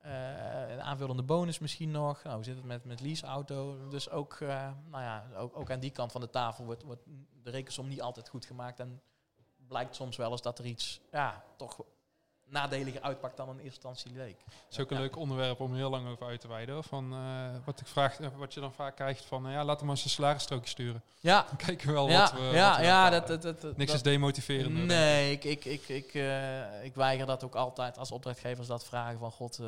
een aanvullende bonus misschien nog. Nou, hoe zit het met, met leaseauto? Dus ook, nou ja, ook, ook aan die kant van de tafel wordt, wordt de rekensom niet altijd goed gemaakt. En blijkt soms wel eens dat er iets, ja, toch nadeliger uitpakt dan in eerste instantie leek. Het is ook een Ja. leuk onderwerp om heel lang over uit te wijden. Van, eh, wat, ik vraag, eh, wat je dan vaak krijgt van, eh, ja, laat hem maar zijn salarisstrookje sturen. Ja, Dan kijken we wel ja, wat we ja, wat we ja, dat, dat, dat, Niks dat- is ik. Nee, ik, ik, ik, ik, ik weiger dat ook altijd als opdrachtgevers dat vragen van God.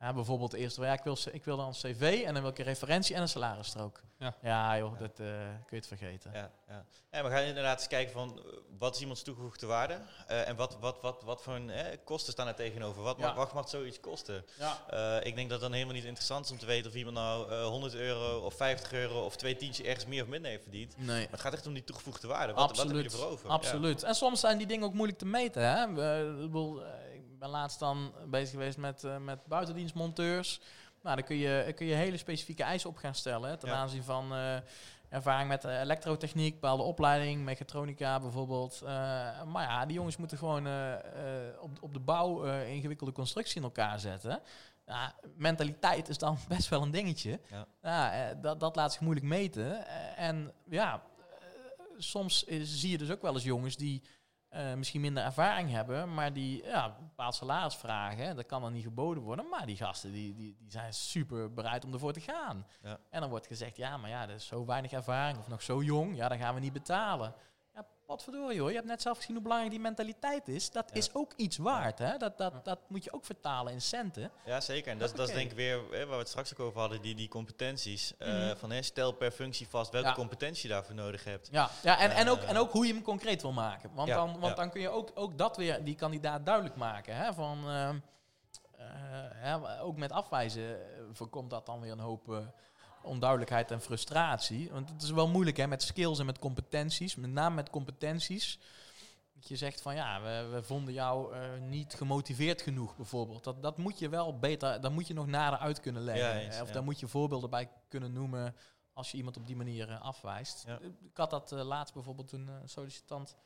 Ja, bijvoorbeeld eerst, ja, ik, wil, ik wil dan een cv en dan wil ik een referentie en een salarisstrook. Ja. joh, dat eh, kun je het vergeten. Ja, ja. En we gaan inderdaad eens kijken van eh, wat is iemands toegevoegde waarde eh, en wat, wat, wat, wat voor een, eh, kosten staan er tegenover. Wat, Ja. mag, wat mag zoiets kosten? Ja. Eh, ik denk dat het dan helemaal niet interessant is om te weten of iemand nou eh, 100 euro of 50 euro of twee tientjes ergens meer of minder heeft verdiend. Nee. Maar het gaat echt om die toegevoegde waarde. Wat, wat heb je Absoluut. ervoor over? Absoluut. En soms zijn die dingen ook moeilijk te meten. Hè? Ben laatst dan bezig geweest met, eh, met buitendienstmonteurs. Nou, dan kun je, kun je hele specifieke eisen op gaan stellen. hè, Ten Ja. aanzien van eh, ervaring met eh, elektrotechniek, bepaalde opleiding, mechatronica bijvoorbeeld. Maar ja, die jongens moeten gewoon op, op de bouw ingewikkelde constructie in elkaar zetten. Ja, mentaliteit is dan best wel een dingetje. Ja. Ja, dat, dat laat zich moeilijk meten. En ja, soms is- zie je dus ook wel eens jongens die eh, misschien minder ervaring hebben, maar die ja, een bepaald salaris vragen. Dat kan dan niet geboden worden, maar die gasten die, die, die zijn super bereid om ervoor te gaan. Ja. En dan wordt gezegd, ja, maar ja, dat is zo weinig ervaring of nog zo jong, ja, dan gaan we niet betalen. Ja, potverdorie hoor, je hebt net zelf gezien hoe belangrijk die mentaliteit is. Dat Ja. is ook iets waard, hè? Dat, dat, dat moet je ook vertalen in centen. Ja, zeker. En dat, is- dat is denk ik weer hè, waar we het straks ook over hadden, die, die competenties. Eh, Mhm. van hè, stel per functie vast welke Ja. competentie je daarvoor nodig hebt. Ja, ja en, en, ook, Eh, en ook hoe je hem concreet wil maken. Want, Ja, dan, want ja. dan kun je ook, ook dat weer die kandidaat duidelijk maken. Hè? Van, ehm, eh, ja, ook met afwijzen voorkomt dat dan weer een hoop eh, onduidelijkheid en frustratie. Want het is wel moeilijk hè, met skills en met competenties. Met name met competenties. Dat je zegt van ja, we, we vonden jou eh, niet gemotiveerd genoeg bijvoorbeeld. Dat, dat moet je wel beter, dat moet je nog nader uit kunnen leggen. Ja, eens, Eh, of ja. daar moet je voorbeelden bij kunnen noemen als je iemand op die manier eh, afwijst. Ja. Ik had dat laatst bijvoorbeeld toen een sollicitant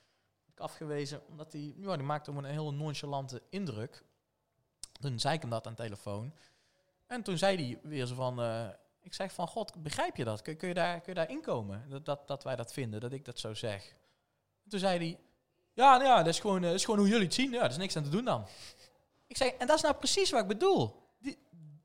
afgewezen, omdat hij, ja, die maakte een hele nonchalante indruk. Toen zei ik hem dat aan de telefoon. En toen zei hij weer zo van, ik zeg van, god, begrijp je dat? Kun, kun je daar, kun je daar inkomen? Dat, dat, dat wij dat vinden, dat ik dat zo zeg. Toen zei hij, ja, nou ja, dat is, gewoon, eh, dat is gewoon hoe jullie het zien. Ja, er is niks aan te doen dan. Ik zeg, en dat is nou precies wat ik bedoel. Die,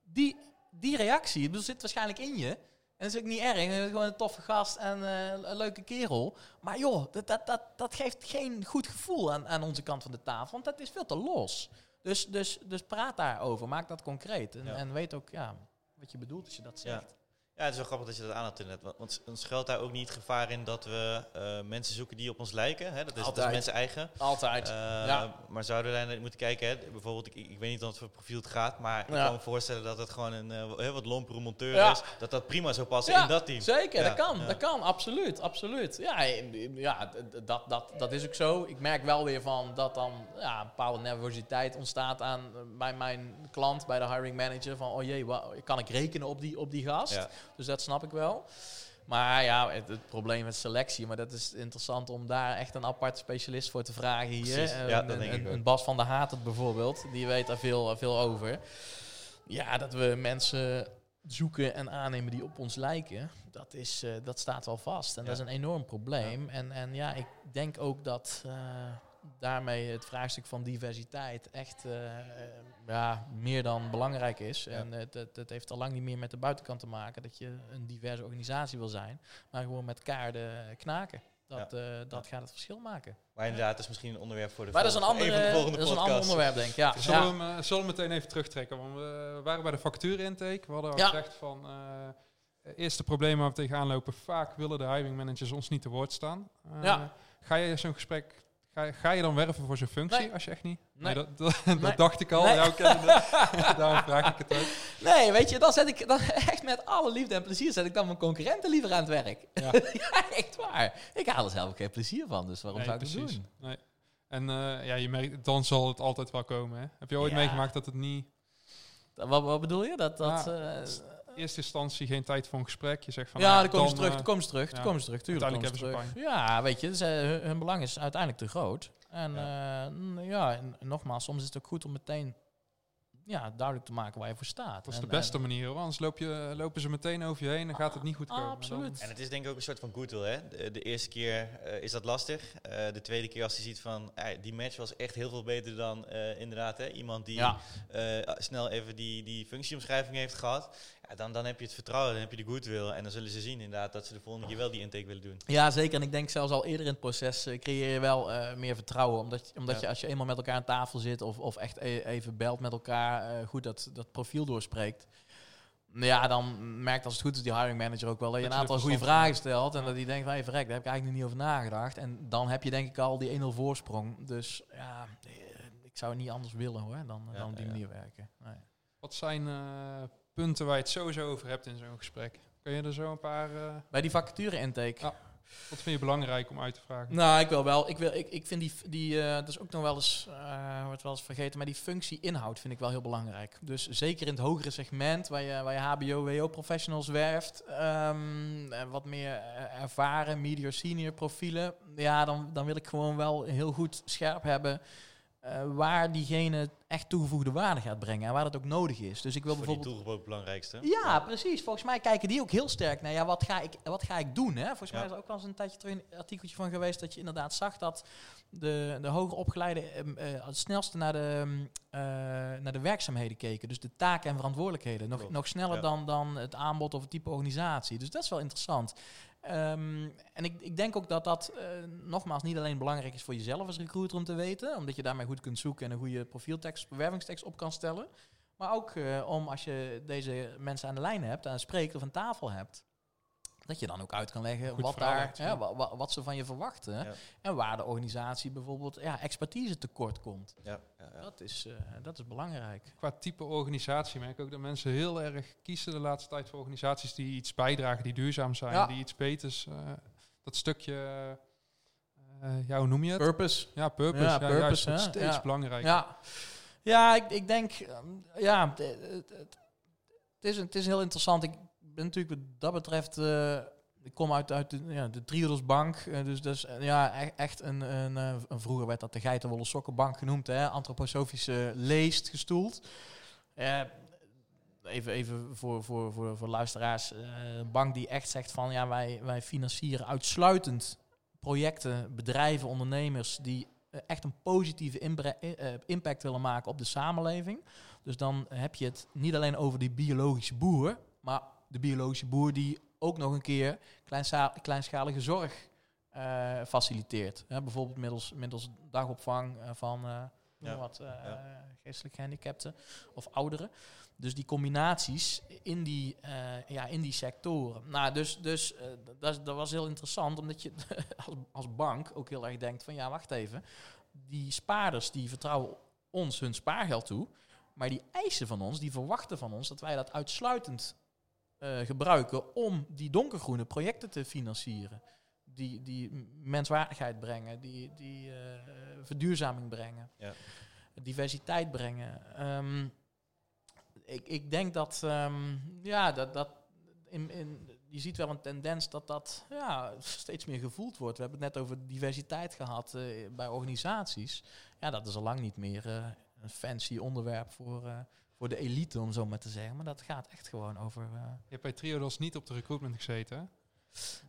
die, die reactie, bedoel, zit waarschijnlijk in je. En dat is ook niet erg. Je bent gewoon een toffe gast en eh, een leuke kerel. Maar joh, dat, dat, dat, dat geeft geen goed gevoel aan, aan onze kant van de tafel. Want dat is veel te los. Dus, dus, dus praat daarover. Maak dat concreet. En, Ja. en weet ook ja, wat je bedoelt als je dat zegt. Ja, het is wel grappig dat je dat aanhaalt inderdaad. Want, want dan schuilt daar ook niet het gevaar in dat we eh, mensen zoeken die op ons lijken. Hè? Dat, is, dat is mensen eigen. Altijd. Eh, Ja. Maar zouden we daar naar moeten kijken? Hè? Bijvoorbeeld, ik, ik weet niet wat voor profiel het gaat, maar ik Ja. kan me voorstellen dat het gewoon een eh, heel wat lompere monteur Ja. is. Dat dat prima zou passen in dat team. Zeker, dat kan. Dat kan, absoluut. absoluut. Ja, ja dat, dat, dat is ook zo. Ik merk wel weer van dat dan ja, een bepaalde nervositeit ontstaat aan, bij mijn klant, bij de hiring manager. Van, oh jee, wa- kan ik rekenen op die, op die gast? Dus dat snap ik wel. Maar ja, het, het probleem met selectie, maar dat is interessant om daar echt een apart specialist voor te vragen hier. Precies, Eh, ja, een, Bas van der Haat bijvoorbeeld, die weet daar veel, veel over. Ja, dat we mensen zoeken en aannemen die op ons lijken, dat, is, eh, dat staat wel vast. En dat is een enorm probleem. En, en ja, ik denk ook dat eh, daarmee het vraagstuk van diversiteit echt eh, ja, meer dan belangrijk is. Ja. En het, het, het heeft al lang niet meer met de buitenkant te maken dat je een diverse organisatie wil zijn, maar gewoon met kaarden knaken. Dat, eh, dat gaat het verschil maken. Maar inderdaad, dat is misschien een onderwerp voor de Maar dat is een, volgende- andere, volgende dat is een ander onderwerp, denk ik. Ja. Zullen, Ja. we hem, eh, zullen we meteen even terugtrekken? Want we waren bij de factuurintake. We hadden al Ja. gezegd van... eh eerste probleem waar we tegenaan lopen. Vaak willen de hiring managers ons niet te woord staan. Eh, Ja. Ga je zo'n gesprek... Ga, je- ga je dan werven voor zo'n functie Nee. als je echt niet... Nee. dat, dat, dat Nee. dacht ik al. Nee. Daarom vraag ik het ook. Nee, weet je, dan zet ik dan echt met alle liefde en plezier zet ik dan mijn concurrenten liever aan het werk. Ja. Ja, echt waar. Ik haal er zelf ook geen plezier van, dus waarom zou ik het doen? Nee. En eh, ja, je merkt, dan zal het altijd wel komen. Hè? Heb je ooit Ja. meegemaakt dat het niet... Wat, wat bedoel je? Dat, dat, eh, eerste instantie geen tijd voor een gesprek. Je zegt van... ja, nou, dan komen ze dan, terug, eh, dan komen ze terug, dan komen ze terug. Tuurlijk ze Uiteindelijk terug. Ja, weet je, ze, hun, hun belang is uiteindelijk te groot. En ja, ja en nogmaals, soms is het ook goed om meteen ja, duidelijk te maken waar je voor staat. Dat is En- de beste en- manier, hoor. anders loop je, lopen ze meteen over je heen en gaat het niet goed komen. Absoluut. En het is denk ik ook een soort van goodwill. Hè? De, de eerste keer eh, is dat lastig. Eh, de tweede keer als je ziet van eh, die match was echt heel veel beter dan eh, inderdaad hè? iemand die Ja. eh, snel even die, die functieomschrijving heeft gehad. Ja, dan, dan heb je het vertrouwen, dan heb je de goodwill. En dan zullen ze zien inderdaad dat ze de volgende keer wel die intake willen doen. Ja, zeker. En ik denk zelfs al eerder in het proces eh, creëer je wel eh, meer vertrouwen. Omdat, je- omdat Ja. je als je eenmaal met elkaar aan tafel zit of, of echt e- even belt met elkaar, eh, goed dat, dat profiel doorspreekt. Ja, dan merkt als het goed is die hiring manager ook wel dat je een aantal goede vragen stelt. En dat hij denkt van, hey, verrek, daar heb ik eigenlijk nog niet over nagedacht. En dan heb je denk ik al die 1-0 voorsprong. Dus ja, eh, ik zou het niet anders willen hoor, dan, Ja, dan op die ja. manier werken. Nee. Wat zijn eh, punten waar je het sowieso over hebt in zo'n gesprek? Kun je er zo een paar... Bij die vacature intake. Ja. Wat vind je belangrijk om uit te vragen? Nou, ik wil wel. Ik, wil, ik, ik vind die, die eh, dat is ook nog wel eens, eh, wordt wel eens vergeten, maar die functie inhoud vind ik wel heel belangrijk. Dus zeker in het hogere segment, waar je, waar je HBO, WO professionals werft, ehm, en wat meer eh, ervaren, medior, senior profielen, ja, dan, dan wil ik gewoon wel heel goed scherp hebben eh, waar diegene echt toegevoegde waarde gaat brengen en waar dat ook nodig is. Dus ik wil Voor die bijvoorbeeld... ook het belangrijkste. Ja, precies. Volgens mij kijken die ook heel sterk naar ja, wat ga ik, wat ga ik doen. Hè? Volgens Ja. mij is er ook wel eens een tijdje terug een artikeltje van geweest dat je inderdaad zag dat de, de hoger opgeleide ehm, eh, het snelste naar de, ehm, eh, naar de werkzaamheden keken. Dus de taken en verantwoordelijkheden. Nog, Klopt. nog sneller Ja. dan, dan het aanbod of het type organisatie. Dus dat is wel interessant. Ehm, en ik, ik denk ook dat dat eh, nogmaals niet alleen belangrijk is voor jezelf als recruiter om te weten, omdat je daarmee goed kunt zoeken en een goede profieltekst, bewervingstekst op kan stellen. Maar ook eh, om als je deze mensen aan de lijn hebt, aan spreekt of aan tafel hebt, dat je dan ook uit kan leggen Goed wat, daar, hebt, ja, ja. wa- wa- wat ze van je verwachten. Ja. En waar de organisatie bijvoorbeeld ja, expertise tekort komt. Ja, ja, ja. Dat, is, eh, dat is belangrijk. Qua type organisatie merk ik ook dat mensen heel erg kiezen de laatste tijd voor organisaties die iets bijdragen, die duurzaam zijn, Ja. die iets beters. eh, dat stukje, eh, ja, hoe noem je het? Purpose. Ja, purpose. Ja, Ja, purpose, juist, hè? steeds Ja. belangrijker. Ja, ja ik, ik denk, ehm, ja, het, het, het- is, een- het is heel interessant. Ik natuurlijk wat dat betreft... eh, ik kom uit, uit de, ja, de Triodos Bank. eh, dus is eh, ja, e- echt een, een, een... Vroeger werd dat de Geitenwolle Sokkenbank genoemd. Hè? Antroposofische leest gestoeld. Even even voor, voor, voor, voor luisteraars. een bank die echt zegt van... Ja, wij, wij financieren uitsluitend projecten, bedrijven, ondernemers... die echt een positieve impact willen maken op de samenleving. Dus dan heb je het niet alleen over die biologische boer, maar de biologische boer die ook nog een keer kleinschalige zorg eh, faciliteert. Hè, bijvoorbeeld middels, middels dagopvang eh, van eh, Ja, wat, ja. geestelijk gehandicapten of ouderen. Dus die combinaties in die, ja, in die sectoren. Nou, dus, dus dat, dat was heel interessant, omdat je als, als bank ook heel erg denkt van ja, wacht even. Die spaarders die vertrouwen ons hun spaargeld toe. Maar die eisen van ons, die verwachten van ons dat wij dat uitsluitend eh, gebruiken om die donkergroene projecten te financieren. Die, die menswaardigheid brengen, die, die eh, verduurzaming brengen, Ja. diversiteit brengen. Ehm, ik, ik denk dat, ehm, ja, dat, dat in, in, je ziet wel een tendens dat dat ja, steeds meer gevoeld wordt. We hebben het net over diversiteit gehad eh, bij organisaties. Ja, dat is al lang niet meer een fancy onderwerp voor, voor de elite, om zo maar te zeggen. Maar dat gaat echt gewoon over... eh, Je hebt bij Triodos niet op de recruitment gezeten?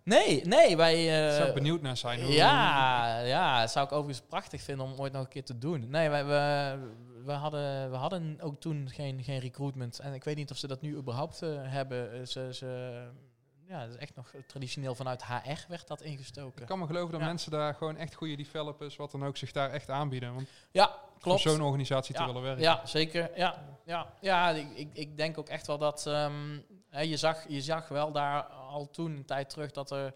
Nee, nee, wij... Eh, zou ik benieuwd naar zijn. Hoe- ja, ja, zou ik overigens prachtig vinden om ooit nog een keer te doen. Nee, wij, we, we, hadden, we hadden ook toen geen, geen recruitment. En ik weet niet of ze dat nu überhaupt eh, hebben. Ze, ze, ja, dat is echt nog traditioneel vanuit HR werd dat ingestoken. Ik kan me geloven dat Ja. mensen daar gewoon echt goede developers, wat dan ook, zich daar echt aanbieden. Want Ja, klopt. voor zo'n organisatie te willen werken. Ja, zeker. Ja, ja, ja ik, ik, denk ook echt wel dat... ehm, hè, je, zag, je zag wel daar al toen een tijd terug dat er...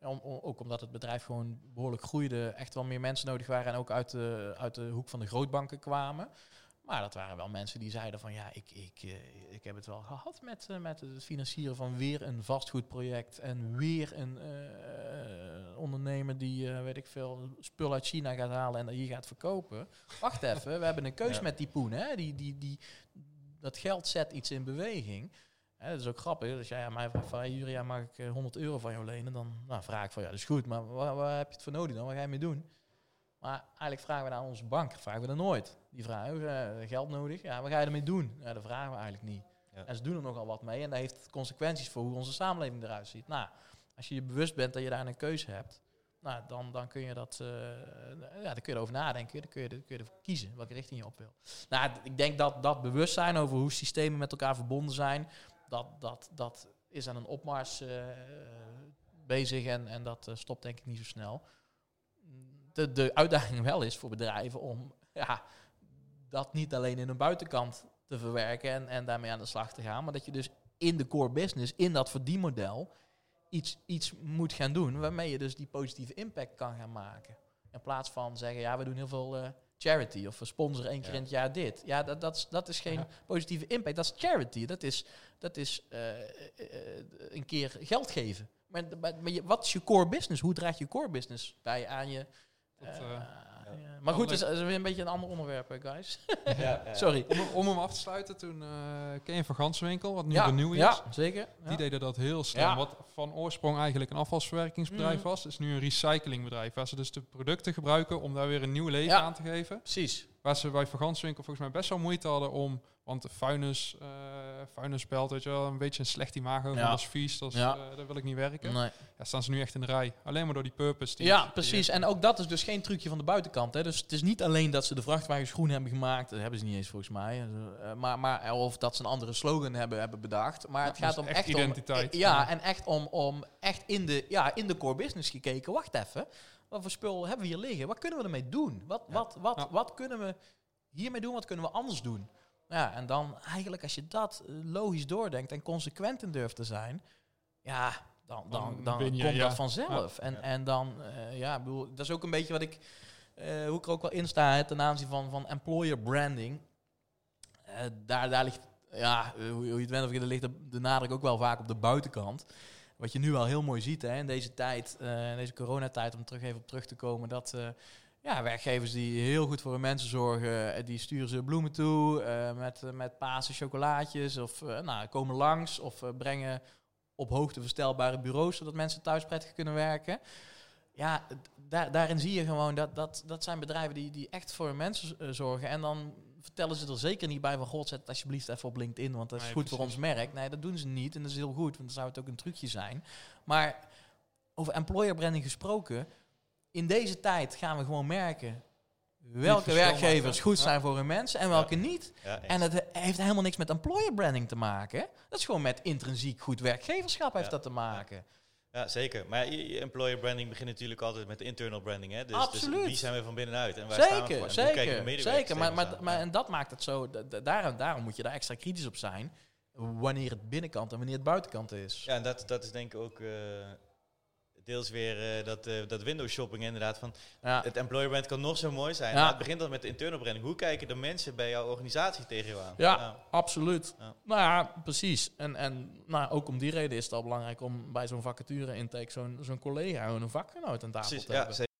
om- ook omdat het bedrijf gewoon behoorlijk groeide... echt wel meer mensen nodig waren... en ook uit de, uit de hoek van de grootbanken kwamen. Maar dat waren wel mensen die zeiden van... ja, ik, ik, eh, ik heb het wel gehad met, eh, met het financieren van weer een vastgoedproject... en weer een eh, ondernemer die, weet ik veel... spul uit China gaat halen en dat hier gaat verkopen. Wacht even, we hebben een keus Ja. met die poen. Hè? Die, die, die, dat geld zet iets in beweging. Hè, dat is ook grappig. Als jij aan mij vraagt van, hey, Juria, mag ik eh, 100 euro van jou lenen? Dan nou, vraag ik van, ja, dat is goed, maar waar, waar heb je het voor nodig dan? Wat ga je mee doen? Maar eigenlijk vragen we aan onze bank, vragen we dat nooit. Die vragen, eh, geld nodig? Ja, wat ga je ermee doen? Ja, dat vragen we eigenlijk niet. Ja. En ze doen er nogal wat mee en dat heeft consequenties voor hoe onze samenleving eruit ziet. Nou, als je je bewust bent dat je daar een keuze hebt, nou, dan, dan kun je dat, eh, ja, dan kun je erover nadenken. Dan kun je, dan kun je ervoor kiezen welke richting je op wil. Nou, ik denk dat dat bewustzijn over hoe systemen met elkaar verbonden zijn, dat, dat, dat is aan een opmars eh, bezig en, en dat stopt denk ik niet zo snel. De, de uitdaging wel is voor bedrijven om ja, dat niet alleen in een buitenkant te verwerken en, en daarmee aan de slag te gaan, maar dat je dus in de core business, in dat verdienmodel, iets, iets moet gaan doen waarmee je dus die positieve impact kan gaan maken. In plaats van zeggen, ja, we doen heel veel eh, charity of we sponsoren één keer Ja. in het jaar dit. Ja, dat, dat, is, dat is geen Ja. positieve impact, dat is charity. Dat is, dat is eh, eh, een keer geld geven. Maar, maar, maar je, wat is je core business? Hoe draagt je core business bij aan je... Dat, eh, eh, ja. Maar goed, het is, weer een beetje een ander onderwerp, guys. Ja, ja. Sorry. om, om hem af te sluiten, toen eh, ken je Van Ganswinkel, wat nu ja, Renew is. ja, zeker. Ja. Die deden dat heel snel. Ja. Wat van oorsprong eigenlijk een afvalsverwerkingsbedrijf Mhm. was, is nu een recyclingbedrijf. Waar ze dus de producten gebruiken om daar weer een nieuw leven Ja. aan te geven. Precies. Waar ze bij Van Ganswinkel volgens mij best wel moeite hadden om... Want de vuilnis, eh vuilnisbelt, weet je wel, een beetje een slecht imago. Ja. Dat is vies, dat, is, Ja. eh, daar wil ik niet werken. Nee. Ja, staan ze nu echt in de rij. Alleen maar door die purpose. Die Ja, die- precies. En ook dat is dus geen trucje van de buitenkant. Hè. Dus het is niet alleen dat ze de vrachtwagens groen hebben gemaakt. Dat hebben ze niet eens volgens mij. Eh, maar, maar, of dat ze een andere slogan hebben, hebben bedacht. Maar Ja, het gaat is om echt echt identiteit. Om, ja, en echt om, om echt in de, ja, in de core business gekeken. Wacht even. Wat voor spul hebben we hier liggen? Wat kunnen we ermee doen? Wat, wat, wat, wat kunnen we hiermee doen? Wat kunnen we anders doen? Ja, en dan eigenlijk als je dat eh, logisch doordenkt en consequent in durft te zijn, ja, dan, dan, Dan je, komt ja. dat vanzelf. En, Ja. en dan, eh, ja, bedoel, dat is ook een beetje wat ik, eh, hoe ik er ook wel in sta hè, ten aanzien van, van employer branding. Daar, daar ligt, ja, hoe, je het bent of je, er ligt de, de nadruk ook wel vaak op de buitenkant. Wat je nu al heel mooi ziet hè, in deze tijd, in deze coronatijd, om er terug even op terug te komen, dat ja, werkgevers die heel goed voor hun mensen zorgen, eh, die sturen ze bloemen toe eh, met, eh, met Pasen chocolaatjes of nou, komen langs of brengen op hoogte verstelbare bureaus, zodat mensen thuis prettig kunnen werken. Ja, daarin zie je gewoon dat dat, dat zijn bedrijven die, die echt voor hun mensen zorgen. En dan vertellen ze er zeker niet bij van, god, zet het alsjeblieft even op LinkedIn, want dat is Nee, goed voor ons merk. Nee, dat doen ze niet en dat is heel goed, want dan zou het ook een trucje zijn. Maar over employer branding gesproken, in deze tijd gaan we gewoon merken welke werkgevers goed zijn voor hun mensen en welke niet. En het he- heeft helemaal niks met employer branding te maken. Dat is gewoon met intrinsiek goed werkgeverschap heeft dat te maken. Ja, zeker. Maar je, employer branding begint natuurlijk altijd met internal branding. Hè? Dus, Absoluut. Dus wie zijn we van binnenuit? En waar staan we voor? Zeker, En zeker, zeker. Maar, maar, maar, en dat maakt het zo, da- da- daarom, daarom moet je daar extra kritisch op zijn. Wanneer het binnenkant en wanneer het buitenkant is. Ja, en dat, dat is denk ik ook eh, deels weer eh, dat, eh, dat window shopping inderdaad. Van Ja. het employer brand kan nog zo mooi zijn. Ja. Maar het begint al met de internal branding. Hoe kijken de mensen bij jouw organisatie tegen jou aan? Ja, absoluut. Nou ja, precies. En, en nou, ook om die reden is het al belangrijk om bij zo'n vacature intake zo'n zo'n collega, een vakgenoot aan tafel Precies, te ja, hebben. zeker.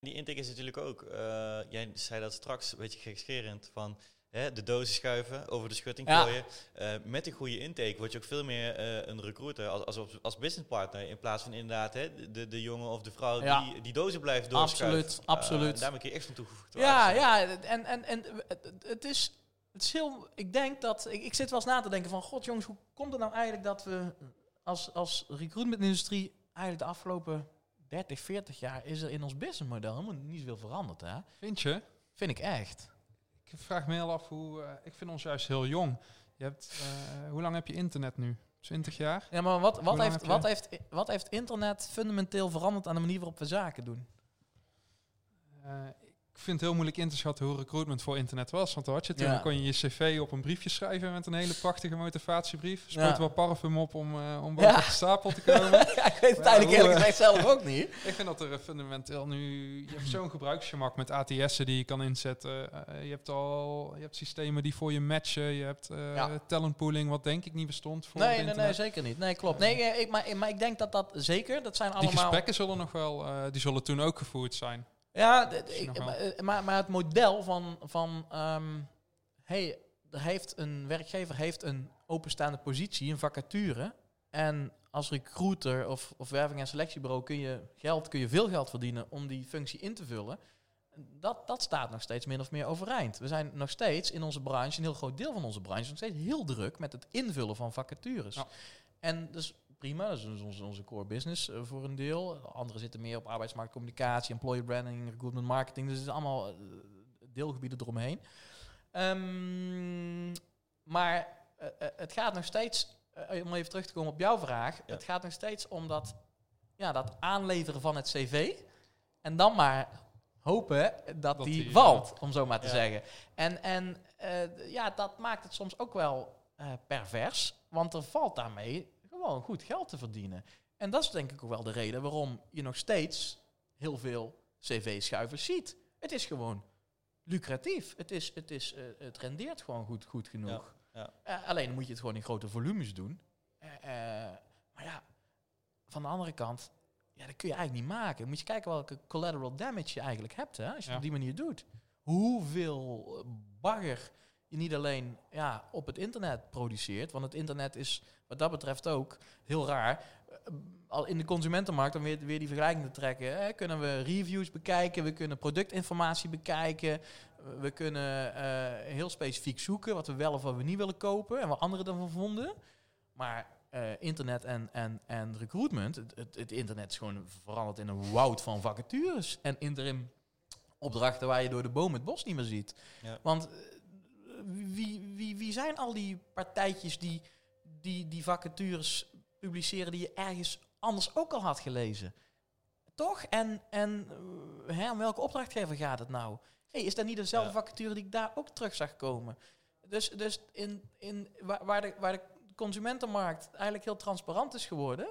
Die intake is natuurlijk ook, eh, jij zei dat straks een beetje gekscherend, van hè, de dozen schuiven, over de schutting Ja. gooien. Eh, met een goede intake word je ook veel meer eh, een recruiter als, als, als businesspartner, in plaats van inderdaad hè, de, de jongen of de vrouw Ja. die die dozen blijft doorschuiven. Absoluut, absoluut. Uh, daarmee kun je echt van toegevoegd Ja, ja, en, en, en het, het is, het is heel. Ik denk dat. Ik, ik zit wel eens na te denken van. God, jongens, hoe komt het nou eigenlijk dat we als, als recruitment-industrie. eigenlijk de afgelopen 30, 40 jaar. is er in ons businessmodel helemaal niet zoveel veranderd, hè? Vind je? Vind ik echt. Ik vraag me heel af hoe... eh, ik vind ons juist heel jong. Je hebt, eh, hoe lang heb je internet nu? 20 jaar? Ja, maar wat, wat, heeft, wat, heeft, wat heeft internet fundamenteel veranderd aan de manier waarop we zaken doen? Eh, ik vind het heel moeilijk in te schatten hoe recruitment voor internet was. Want dan had je toen Ja. kon je je cv op een briefje schrijven met een hele prachtige motivatiebrief. Sproot Ja. wel parfum op om, eh, om boven de stapel te komen. ja, ik weet het eigenlijk eerlijk eh, gezegd zelf ook niet. ik vind dat er eh, fundamenteel nu... Je hebt zo'n gebruiksgemak met ATS'en die je kan inzetten. Eh, je hebt al je hebt systemen die voor je matchen. Je hebt eh talentpooling, wat denk ik niet bestond voor Nee, nee, nee, zeker niet. Nee, klopt. Nee, eh, ik, maar, maar ik denk dat dat zeker, dat zijn Die allemaal... gesprekken zullen nog wel... eh, die zullen toen ook gevoerd zijn. Ja, ik- maar, eh, maar, maar het model van, van ehm, hey, er heeft een werkgever heeft een openstaande positie, een vacature. En als recruiter of, of werving- en selectiebureau kun je geld, kun je veel geld verdienen om die functie in te vullen. Dat, dat staat nog steeds min of meer overeind. We zijn nog steeds in onze branche, een heel groot deel van onze branche, nog steeds heel druk met het invullen van vacatures. Ja. En dus prima, dat is dus onze, onze core business eh, voor een deel. Anderen zitten meer op arbeidsmarktcommunicatie, employer branding, recruitment marketing. Dus het is allemaal eh, deelgebieden eromheen. Ehm, maar eh, het gaat nog steeds, om even terug te komen op jouw vraag. Ja. Het gaat nog steeds om dat, ja, dat aanleveren van het cv. En dan maar hopen dat, Dat die, die, valt, om zo maar te Ja. zeggen. En, en ja, dat maakt het soms ook wel pervers. Want er valt daarmee gewoon goed geld te verdienen. En dat is denk ik ook wel de reden waarom je nog steeds heel veel cv-schuivers ziet. Het is gewoon lucratief. Het, is, het, is, eh, het rendeert gewoon goed, goed genoeg. ja. Eh, alleen moet je het gewoon in grote volumes doen. Eh, maar ja, van de andere kant, ja, dat kun je eigenlijk niet maken. Moet je kijken welke collateral damage je eigenlijk hebt, hè, als je het Ja. op die manier doet. Hoeveel bagger je niet alleen ja, op het internet produceert, want het internet is wat dat betreft ook heel raar. Eh, Al in de consumentenmarkt, om weer, weer die vergelijking te trekken, hè, kunnen we reviews bekijken, we kunnen productinformatie bekijken, we kunnen eh, heel specifiek zoeken wat we wel of wat we niet willen kopen en wat anderen ervan vonden. Maar eh, internet en, en, en recruitment, het, het, het internet is gewoon veranderd in een woud van vacatures en interim opdrachten waar je door de boom het bos niet meer ziet. Ja. Want wie, wie, wie zijn al die partijtjes die, die die vacatures publiceren die je ergens anders ook al had gelezen? Toch? En, en eh, hè, om welke opdrachtgever gaat het nou? Hey, is dat niet dezelfde Ja. vacature die ik daar ook terug zag komen? Dus, dus in, in, waar, waar, de, waar de consumentenmarkt eigenlijk heel transparant is geworden,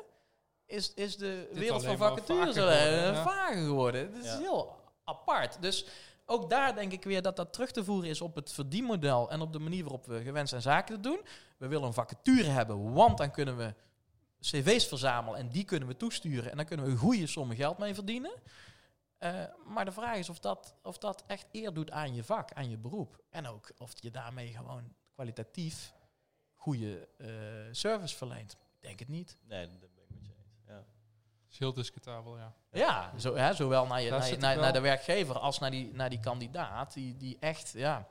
is, is de wereld van vacatures vager geworden, ja. vager geworden. Dat is heel apart. Dus ook daar denk ik weer dat dat terug te voeren is op het verdienmodel en op de manier waarop we gewend zijn zaken doen. We willen een vacature hebben, want dan kunnen we cv's verzamelen en die kunnen we toesturen en dan kunnen we goede sommen geld mee verdienen. Eh, maar de vraag is of dat, of dat echt eer doet aan je vak, aan je beroep. En ook of je daarmee gewoon kwalitatief goede eh, service verleent? Ik denk het niet. Nee, dat ben ik met je eens. Ja. Is heel discutabel, ja. Ja, zo, hè, zowel naar, je, naar, je- naar, de werkgever als naar die, naar die kandidaat, die, die echt, ja,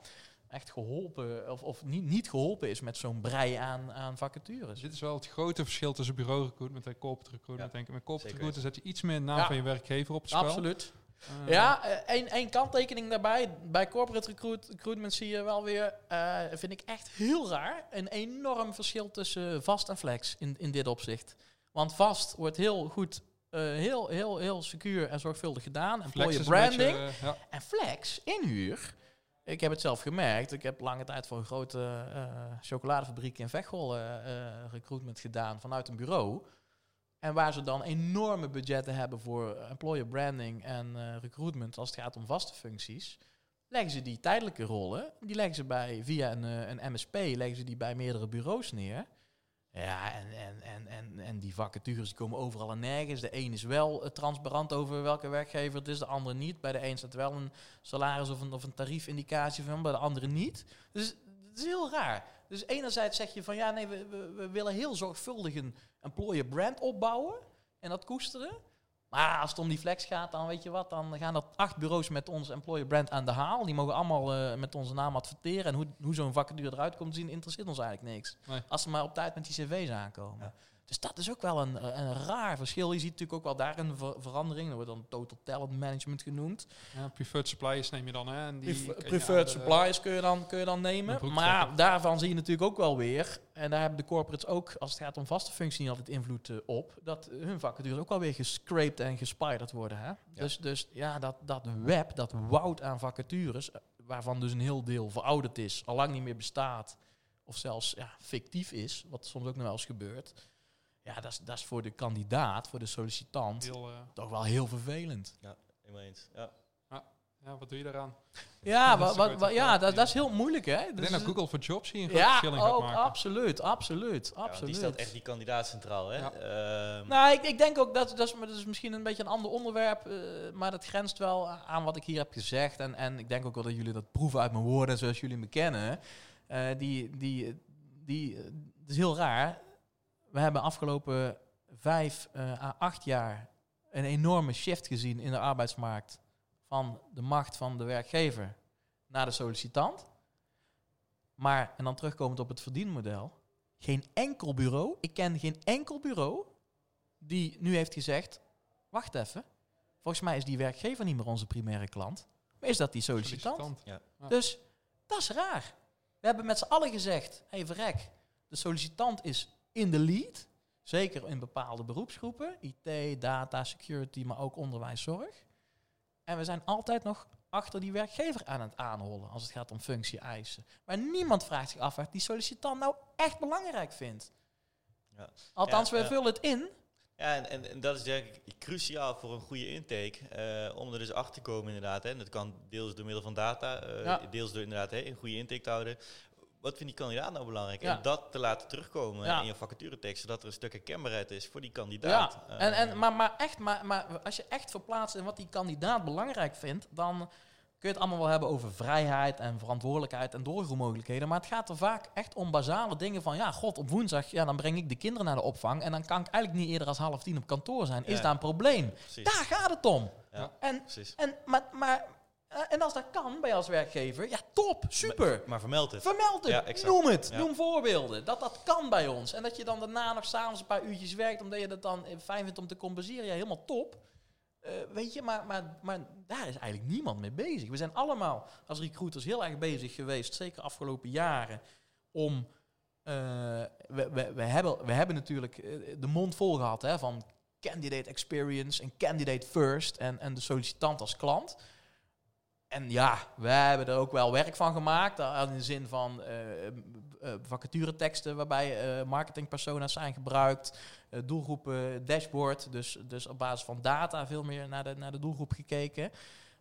echt geholpen of, of niet, niet geholpen is met zo'n brei aan, aan vacatures. Dit is wel het grote verschil tussen bureau recruitment en corporate recruitment. Ja, denk ik. Met corporate zeker recruitment zet je iets meer naam Ja. van je werkgever op het spel. Absoluut. Eh, Ja, één één kanttekening daarbij. Bij corporate recruit, recruitment zie je wel weer, eh, vind ik echt heel raar, een enorm verschil tussen vast en flex in, in dit opzicht. Want vast wordt heel goed, eh, heel, heel, heel secuur en zorgvuldig gedaan. Flex een branding. beetje, eh, ja. En flex, inhuur. Ik heb het zelf gemerkt. Ik heb lange tijd voor een grote eh, chocoladefabriek in Veghel recruitment gedaan vanuit een bureau. En waar ze dan enorme budgetten hebben voor employer branding en recruitment als het gaat om vaste functies. Leggen ze die tijdelijke rollen, die leggen ze bij via een, een MSP, leggen ze die bij meerdere bureaus neer. Ja, en, en, en, en, en die vacatures die komen overal en nergens. De een is wel eh, transparant over welke werkgever het is, de andere niet. Bij de een staat wel een salaris of een, of een tariefindicatie van, bij de andere niet. Dus het is heel raar. Dus enerzijds zeg je van ja, nee, we, we, willen heel zorgvuldig een employer brand opbouwen en dat koesteren. Maar als het om die flex gaat, dan weet je wat, dan gaan er acht bureaus met ons employer brand aan de haal. Die mogen allemaal eh, met onze naam adverteren. En hoe, hoe zo'n vacature eruit komt te zien, interesseert ons eigenlijk niks. Nee. Als ze maar op tijd met die cv's aankomen. Ja. Dus dat is ook wel een, een raar verschil. Je ziet natuurlijk ook wel daar een ver- verandering. Dat wordt dan total talent management genoemd. Ja, preferred suppliers neem je dan, hè? En die preferred suppliers kun je dan, kun je dan nemen. Maar daarvan zie je natuurlijk ook wel weer. En daar hebben de corporates ook, als het gaat om vaste functie, niet altijd invloed eh, op. Dat hun vacatures ook wel weer gescraped en gespiderd worden. Hè? Dus, dus ja, dat, dat web, dat woud aan vacatures, eh, waarvan dus een heel deel verouderd is, al lang niet meer bestaat. Of zelfs ja, fictief is, wat soms ook nog wel eens gebeurt. Ja, dat is, dat is voor de kandidaat, voor de sollicitant, Heel, eh, toch wel heel vervelend. Helemaal eens. Ja. ja, wat doe je daaraan? Ja, Dat wa- is wa- ook wa- uit- ja dat, ja. dat is heel moeilijk, hè? Ik Dus denk dat Google voor Jobs hier een groot ja, verschil in gaat ook, maken. absoluut, absoluut, Ja, absoluut. die stelt echt die kandidaat centraal. Hè? Ja. Ehm, Nou, ik, ik denk ook dat, dat, is, maar dat is misschien een beetje een ander onderwerp, eh, maar dat grenst wel aan wat ik hier heb gezegd. En, en ik denk ook wel dat jullie dat proeven uit mijn woorden, zoals jullie me kennen. Eh, die, die, die, eh, het is heel raar. We hebben afgelopen vijf eh, à acht jaar een enorme shift gezien in de arbeidsmarkt van de macht van de werkgever naar de sollicitant. Maar, en dan terugkomend op het verdienmodel, geen enkel bureau, ik ken geen enkel bureau die nu heeft gezegd, wacht even, volgens mij is die werkgever niet meer onze primaire klant, maar is dat die sollicitant? Ja. Dus dat is raar. We hebben met z'n allen gezegd, hé hey, verrek, de sollicitant is in de lead, zeker in bepaalde beroepsgroepen, IT, data, security, maar ook onderwijs, zorg. En we zijn altijd nog achter die werkgever aan het aanhollen als het gaat om functie-eisen. Maar niemand vraagt zich af wat die sollicitant nou echt belangrijk vindt. Ja. Althans, Ja, we ja. vullen het in. Ja, en, en, en dat is denk ik cruciaal voor een goede intake. eh, om er dus achter te komen inderdaad. Hè. En dat kan deels door middel van data, eh, deels door inderdaad hè, een goede intake te houden. Wat vindt die kandidaat nou belangrijk? Ja. En dat te laten terugkomen Ja. in je vacaturetekst, zodat er een stuk herkenbaarheid is voor die kandidaat. Ja, Eh, en, en, maar, maar, echt, maar, maar als je echt verplaatst in wat die kandidaat belangrijk vindt, dan kun je het allemaal wel hebben over vrijheid en verantwoordelijkheid en doorgroeimogelijkheden. Maar het gaat er vaak echt om basale dingen van, ja, god, op woensdag, ja, dan breng ik de kinderen naar de opvang en dan kan ik eigenlijk niet eerder als half tien op kantoor zijn. Is daar een probleem? Daar gaat het om. Ja. En, precies. en, maar, maar, eh, en als dat kan bij je als werkgever, ja, top, super. Maar vermeld het. Vermeld het, Ja, exact. noem het, Ja. noem voorbeelden. Dat dat kan bij ons. En dat je dan daarna nog s'avonds een paar uurtjes werkt, omdat je dat dan eh, fijn vindt om te compenseren. Ja, helemaal top. Eh, weet je, maar, maar, maar daar is eigenlijk niemand mee bezig. We zijn allemaal als recruiters heel erg bezig geweest, zeker afgelopen jaren, om... we, we, we, hebben, we hebben natuurlijk de mond vol gehad hè, van candidate experience en candidate first en, en de sollicitant als klant. En ja, we hebben er ook wel werk van gemaakt. eh, In de zin van eh, vacatureteksten waarbij eh, marketingpersona's zijn gebruikt. doelgroepen dashboard. Dus, dus op basis van data veel meer naar de, naar de doelgroep gekeken.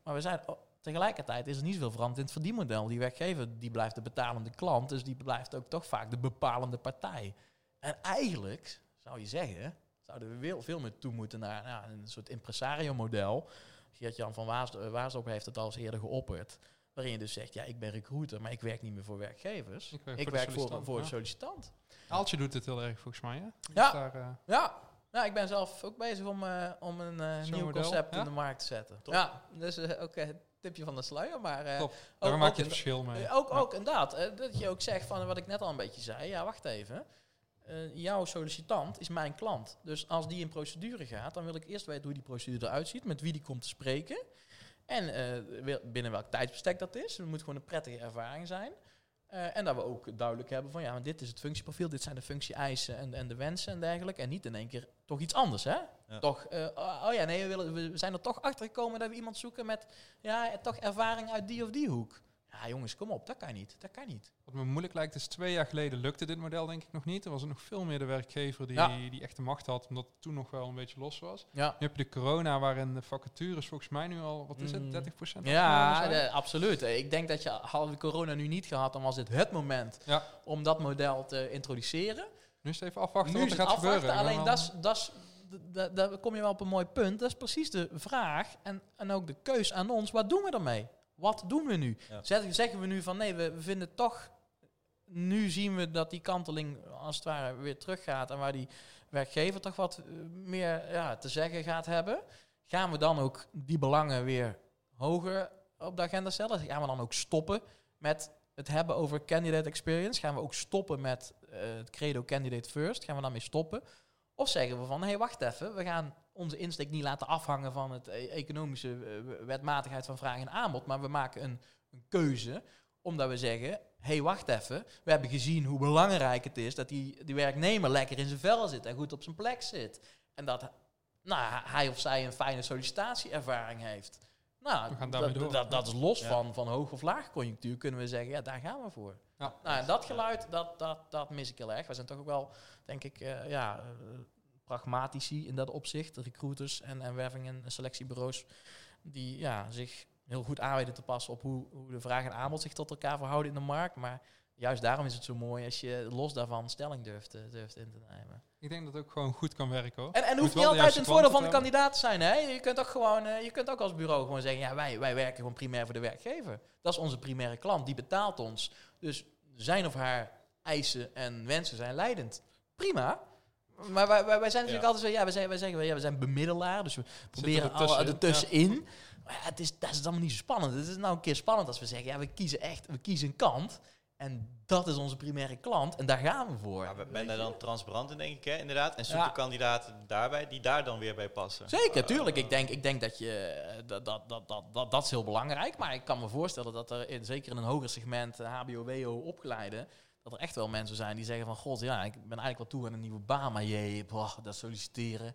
Maar we zijn, oh, tegelijkertijd is er niet zoveel veranderd in het verdienmodel. Die werkgever die blijft de betalende klant. Dus die blijft ook toch vaak de bepalende partij. En eigenlijk zou je zeggen, zouden we veel, meer toe moeten naar een soort impresario-model. Geert-Jan van Waas, eh, Waasdorp heeft het al eens eerder geopperd. Waarin je dus zegt, ja, ik ben recruiter, maar ik werk niet meer voor werkgevers. Ik werk Ik voor werk voor, een sollicitant. Aaltje doet het heel erg volgens mij, hè? Ja. daar, eh, Ja, ja ik ben zelf ook bezig om, eh, om een nieuw model, concept ja? in de markt te zetten. Top. Ja, dus ook het tipje van de sluier. Maar Top. ook, daar maak ook je het verschil mee. ook, ook inderdaad, dat je ook zegt van wat ik net al een beetje zei. Ja, wacht even. Eh, jouw sollicitant is mijn klant. Dus als die in procedure gaat, dan wil ik eerst weten hoe die procedure eruit ziet, met wie die komt te spreken. En eh, binnen welk tijdsbestek dat is. Het moet gewoon een prettige ervaring zijn. Eh, en dat we ook duidelijk hebben van ja, dit is het functieprofiel, dit zijn de functie-eisen en, en de wensen en dergelijke. En niet in één keer toch iets anders, hè? Ja. Toch, oh oh ja, nee, we, willen, we zijn er toch achter gekomen dat we iemand zoeken met ja, toch ervaring uit die of die hoek. Ja, jongens, kom op, dat kan niet. Dat kan niet. Wat me moeilijk lijkt is, twee jaar geleden lukte dit model denk ik nog niet. Er was er nog veel meer de werkgever die, Ja. die echt de macht had, omdat het toen nog wel een beetje los was. Ja, Nu heb je de corona, waarin de vacatures volgens mij nu al, wat is het, Mm. 30% ja afgenomen zijn? de- absoluut. Ik denk dat je, hadden we corona nu niet gehad, dan was dit het moment Ja. om dat model te introduceren. Nu is het even afwachten nu wat er het gaat afwachten, gebeuren. Alleen dat daar kom je wel op een mooi punt. Dat is precies de vraag en, en ook de keus aan ons. Wat doen we ermee? Wat doen we nu? Ja. Zeggen, zeggen we nu van nee, we, we vinden toch... Nu zien we dat die kanteling als het ware weer teruggaat... en waar die werkgever toch wat eh, meer ja, te zeggen gaat hebben. Gaan we dan ook die belangen weer hoger op de agenda stellen? Gaan we dan ook stoppen met het hebben over candidate experience? Gaan we ook stoppen met eh, het credo candidate first? Gaan we daarmee stoppen? Of zeggen we van, hé, hey, wacht even, we gaan onze insteek niet laten afhangen van het e- economische eh, wetmatigheid van vraag en aanbod, maar we maken een, een keuze omdat we zeggen, hé, hey, wacht even, we hebben gezien hoe belangrijk het is dat die, die werknemer lekker in zijn vel zit en goed op zijn plek zit. En dat nou, hij of zij een fijne sollicitatieervaring heeft. Nou, We gaan daarmee dat, door. dat, dat is los Ja. van, van hoog of laag conjunctuur, kunnen we zeggen, ja, daar gaan we voor. Ja. Nou, en dat geluid, dat, dat, dat mis ik heel erg. We zijn toch ook wel, denk ik, eh, ja, eh, pragmatici in dat opzicht. De recruiters en, en werving- en selectiebureaus die ja, zich heel goed aan weten te passen op hoe, hoe de vraag en aanbod zich tot elkaar verhouden in de markt. Maar juist daarom is het zo mooi als je los daarvan stelling durft, durft in te nemen. Ik denk dat het ook gewoon goed kan werken hoor. En, en hoeft niet altijd in het voordeel van de kandidaat te zijn. Hè? Je kunt ook gewoon, eh, je kunt ook als bureau gewoon zeggen, ja, wij, wij werken gewoon primair voor de werkgever. Dat is onze primaire klant, die betaalt ons. Dus zijn of haar eisen en wensen zijn leidend. Prima. Maar wij, wij, wij zijn natuurlijk Ja. altijd zo, ja, wij, zijn, wij zeggen, ja, we zijn bemiddelaar, dus we proberen alle ertussenin. Maar ja, het is, dat is allemaal niet zo spannend. Het is nou een keer spannend als we zeggen, ja, we kiezen echt, we kiezen een kant. En dat is onze primaire klant en daar gaan we voor. Ja, we ben daar je? dan transparant in, denk ik, hè, inderdaad. En zoek Ja. de kandidaten daarbij die daar dan weer bij passen. Zeker, Eh, tuurlijk. Ik denk, ik denk dat je eh, dat, dat, dat, dat, dat, dat is heel belangrijk. Maar ik kan me voorstellen dat er in, zeker in een hoger segment eh, HBO, WO opgeleide, dat er echt wel mensen zijn die zeggen van god, ja, ik ben eigenlijk wel toe aan een nieuwe baan, maar jee, boah, dat solliciteren.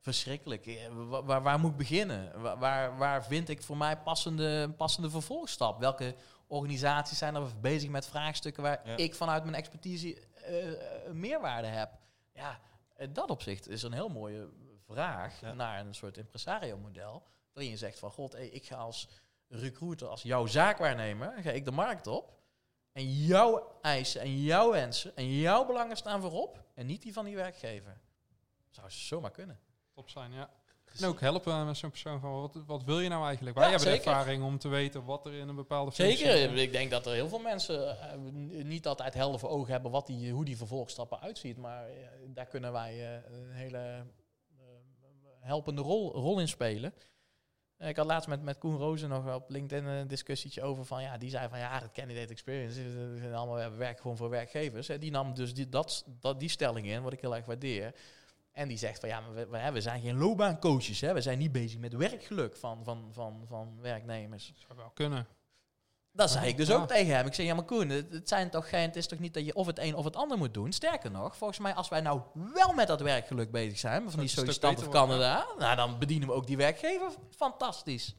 Verschrikkelijk. Eh, wa- Waar, waar, moet ik beginnen? Waar, waar, waar vind ik voor mij passende, passende vervolgstap? Welke organisaties zijn er bezig met vraagstukken waar Ja. ik vanuit mijn expertise eh, een meerwaarde heb? Ja, in dat opzicht is een heel mooie vraag Ja. naar een soort impresario-model. Waarin je zegt van, god, hey, ik ga als recruiter, als jouw zaakwaarnemer, ga ik de markt op. En jouw eisen en jouw wensen en jouw belangen staan voorop. En niet die van die werkgever. Zou zomaar kunnen. Top zijn, ja. En ook helpen met zo'n persoon van, wat, wat wil je nou eigenlijk? Wij Ja, hebben de ervaring om te weten wat er in een bepaalde functie... Zeker. Ik denk dat er heel veel mensen eh, niet altijd helder voor ogen hebben wat die, hoe die vervolgstappen uitziet. Maar eh, daar kunnen wij eh, een hele helpende rol, rol in spelen. Eh, Ik had laatst met, met Koen Rozen nog op LinkedIn een discussietje over van ja, die zei van ja, dat candidate experience, is, eh, allemaal we werken gewoon voor werkgevers. Die nam dus die, dat, dat, die stelling in, wat ik heel erg waardeer. En die zegt van ja, maar we, we zijn geen loopbaancoaches. Hè. We zijn niet bezig met werkgeluk van, van, van, van werknemers. Dat zou wel kunnen. Dat zei ik dus ook tegen hem. Ik zeg, ja maar Koen, het, het zijn toch geen, het is toch niet dat je of het een of het ander moet doen. Sterker nog, volgens mij als wij nou wel met dat werkgeluk bezig zijn, van die sollicitant worden, Canada, nou dan bedienen we ook die werkgever fantastisch.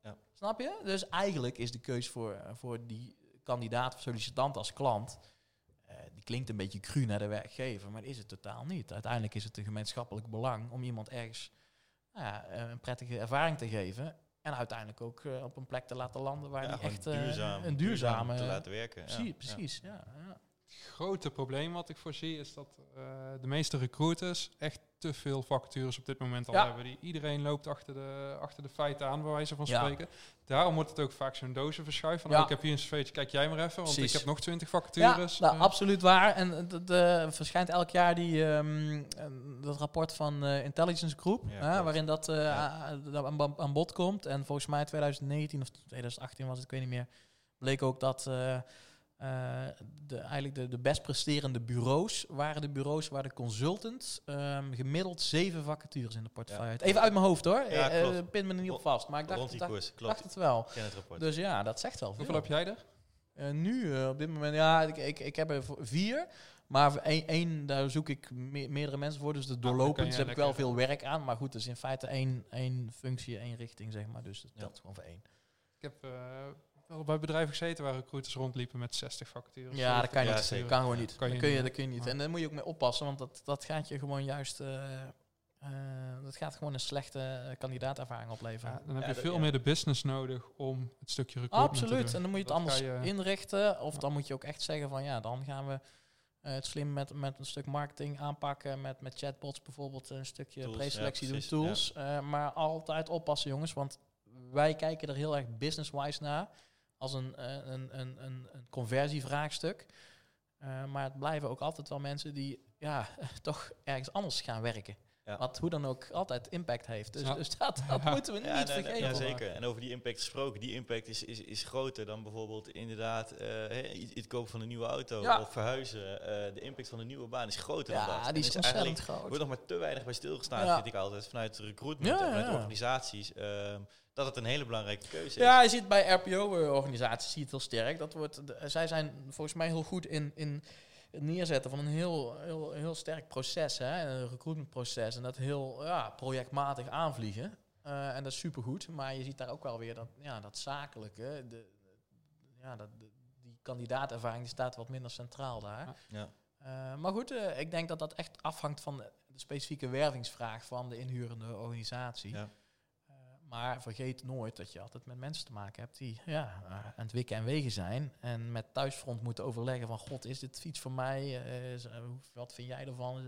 Ja. Snap je? Dus eigenlijk is de keus voor, eh, voor die kandidaat of sollicitant als klant, eh, die klinkt een beetje cru naar de werkgever, maar is het totaal niet. Uiteindelijk is het een gemeenschappelijk belang om iemand ergens nou ja, een prettige ervaring te geven. En uiteindelijk ook eh, op een plek te laten landen waar Ja, die echt eh, duurzaam, een duurzaam duurzame... te laten werken. Precies, Ja, precies. Ja. Ja, grote probleem wat ik voorzie is dat eh, de meeste recruiters echt te veel vacatures op dit moment al Ja. hebben. Die, iedereen loopt achter de, achter de feiten aan, bij wijze van Ja. spreken. Daarom wordt het ook vaak zo'n dozen verschuiven. Van, Ja. oh, ik heb hier een cv'tje, kijk jij maar even. Want Precies. ik heb nog twintig Ja, vacatures. nou, Eh, absoluut waar. En eh, de, de- verschijnt elk jaar die, ehm, eh, dat rapport van eh, Intelligence Group, Ja, hè, waarin dat eh, Ja. aan- aan, aan bod komt. En volgens mij 2019 of 2018 was het, ik weet niet meer, bleek ook dat eh, de, eigenlijk de, de best presterende bureaus waren de bureaus waar de consultant ehm, gemiddeld zeven vacatures in de portefeuille Ja. Even uit mijn hoofd hoor, Ja, Eh, eh, pin me er niet op vast, maar ik dacht, Rond die dacht, koers, dacht klopt. het wel. Ik ken het rapport. Dus ja, dat zegt wel veel. Hoeveel heb jij er? Eh, nu, eh, op dit moment, ja, ik, ik, ik heb er vier. Maar één, één, daar zoek ik me- meerdere mensen voor. Dus de kan doorlopend je heb ik wel veel werk aan. Maar goed, dus in feite één, één functie, één richting, zeg maar. Dus dat Ja. telt gewoon voor één. Ik heb eh, wel bij bedrijven gezeten waar recruiters rondliepen met 60 vacatures. Ja, dat kan je niet. zeker. Dat kan gewoon Ja. niet. Kan je dat, kun je, niet. dat kun je niet. En daar moet je ook mee oppassen, want dat, dat gaat je gewoon juist... eh, eh, dat gaat gewoon een slechte kandidaatervaring opleveren. Ja, dan heb je veel ja. meer de business nodig om het stukje recruitment te Absoluut. doen. En dan moet je het Dat anders je- inrichten. Of Ja. dan moet je ook echt zeggen van ja, dan gaan we eh, het slim met, met een stuk marketing aanpakken. Met, met chatbots bijvoorbeeld een stukje Tools, preselectie ja, doen, precies, tools. Eh, maar altijd oppassen jongens, want wij kijken er heel erg business-wise naar. Als een, eh, een, een, een, een conversievraagstuk. Eh, maar het blijven ook altijd wel mensen die ja, toch ergens anders gaan werken. Ja. Wat hoe dan ook altijd impact heeft. Dus, Ja. dus dat, dat Ja. moeten we niet Ja, nee, nee, vergeten. ja, zeker. En over die impact gesproken, die impact is, is, is groter dan bijvoorbeeld inderdaad eh, het kopen van een nieuwe auto Ja. of verhuizen. Eh, de impact van een nieuwe baan is groter dan dat. Ja, die is ontzettend eigenlijk groot. wordt nog maar te weinig bij stilgestaan, Ja. vind ik altijd, vanuit recruitment Ja, en vanuit organisaties. ehm, dat het een hele belangrijke keuze is. Ja, je ziet bij RPO-organisaties zie je het heel sterk. Dat wordt, de- zij zijn volgens mij heel goed in, in het neerzetten van een heel, heel, heel sterk proces, hè, een recruitmentproces. En dat heel ja, projectmatig aanvliegen. Eh, en dat is supergoed. Maar je ziet daar ook wel weer dat, ja, dat zakelijke, de, ja, dat, de- die kandidaatervaring die staat wat minder centraal daar. Ja. Eh, maar goed, eh, ik denk dat dat echt afhangt van de, de specifieke wervingsvraag van de inhurende organisatie. Ja. Maar vergeet nooit dat je altijd met mensen te maken hebt die ja, eh, aan het wikken en wegen zijn. En met thuisfront moeten overleggen van... God, is dit iets voor mij? Eh, eh, wat vind jij ervan?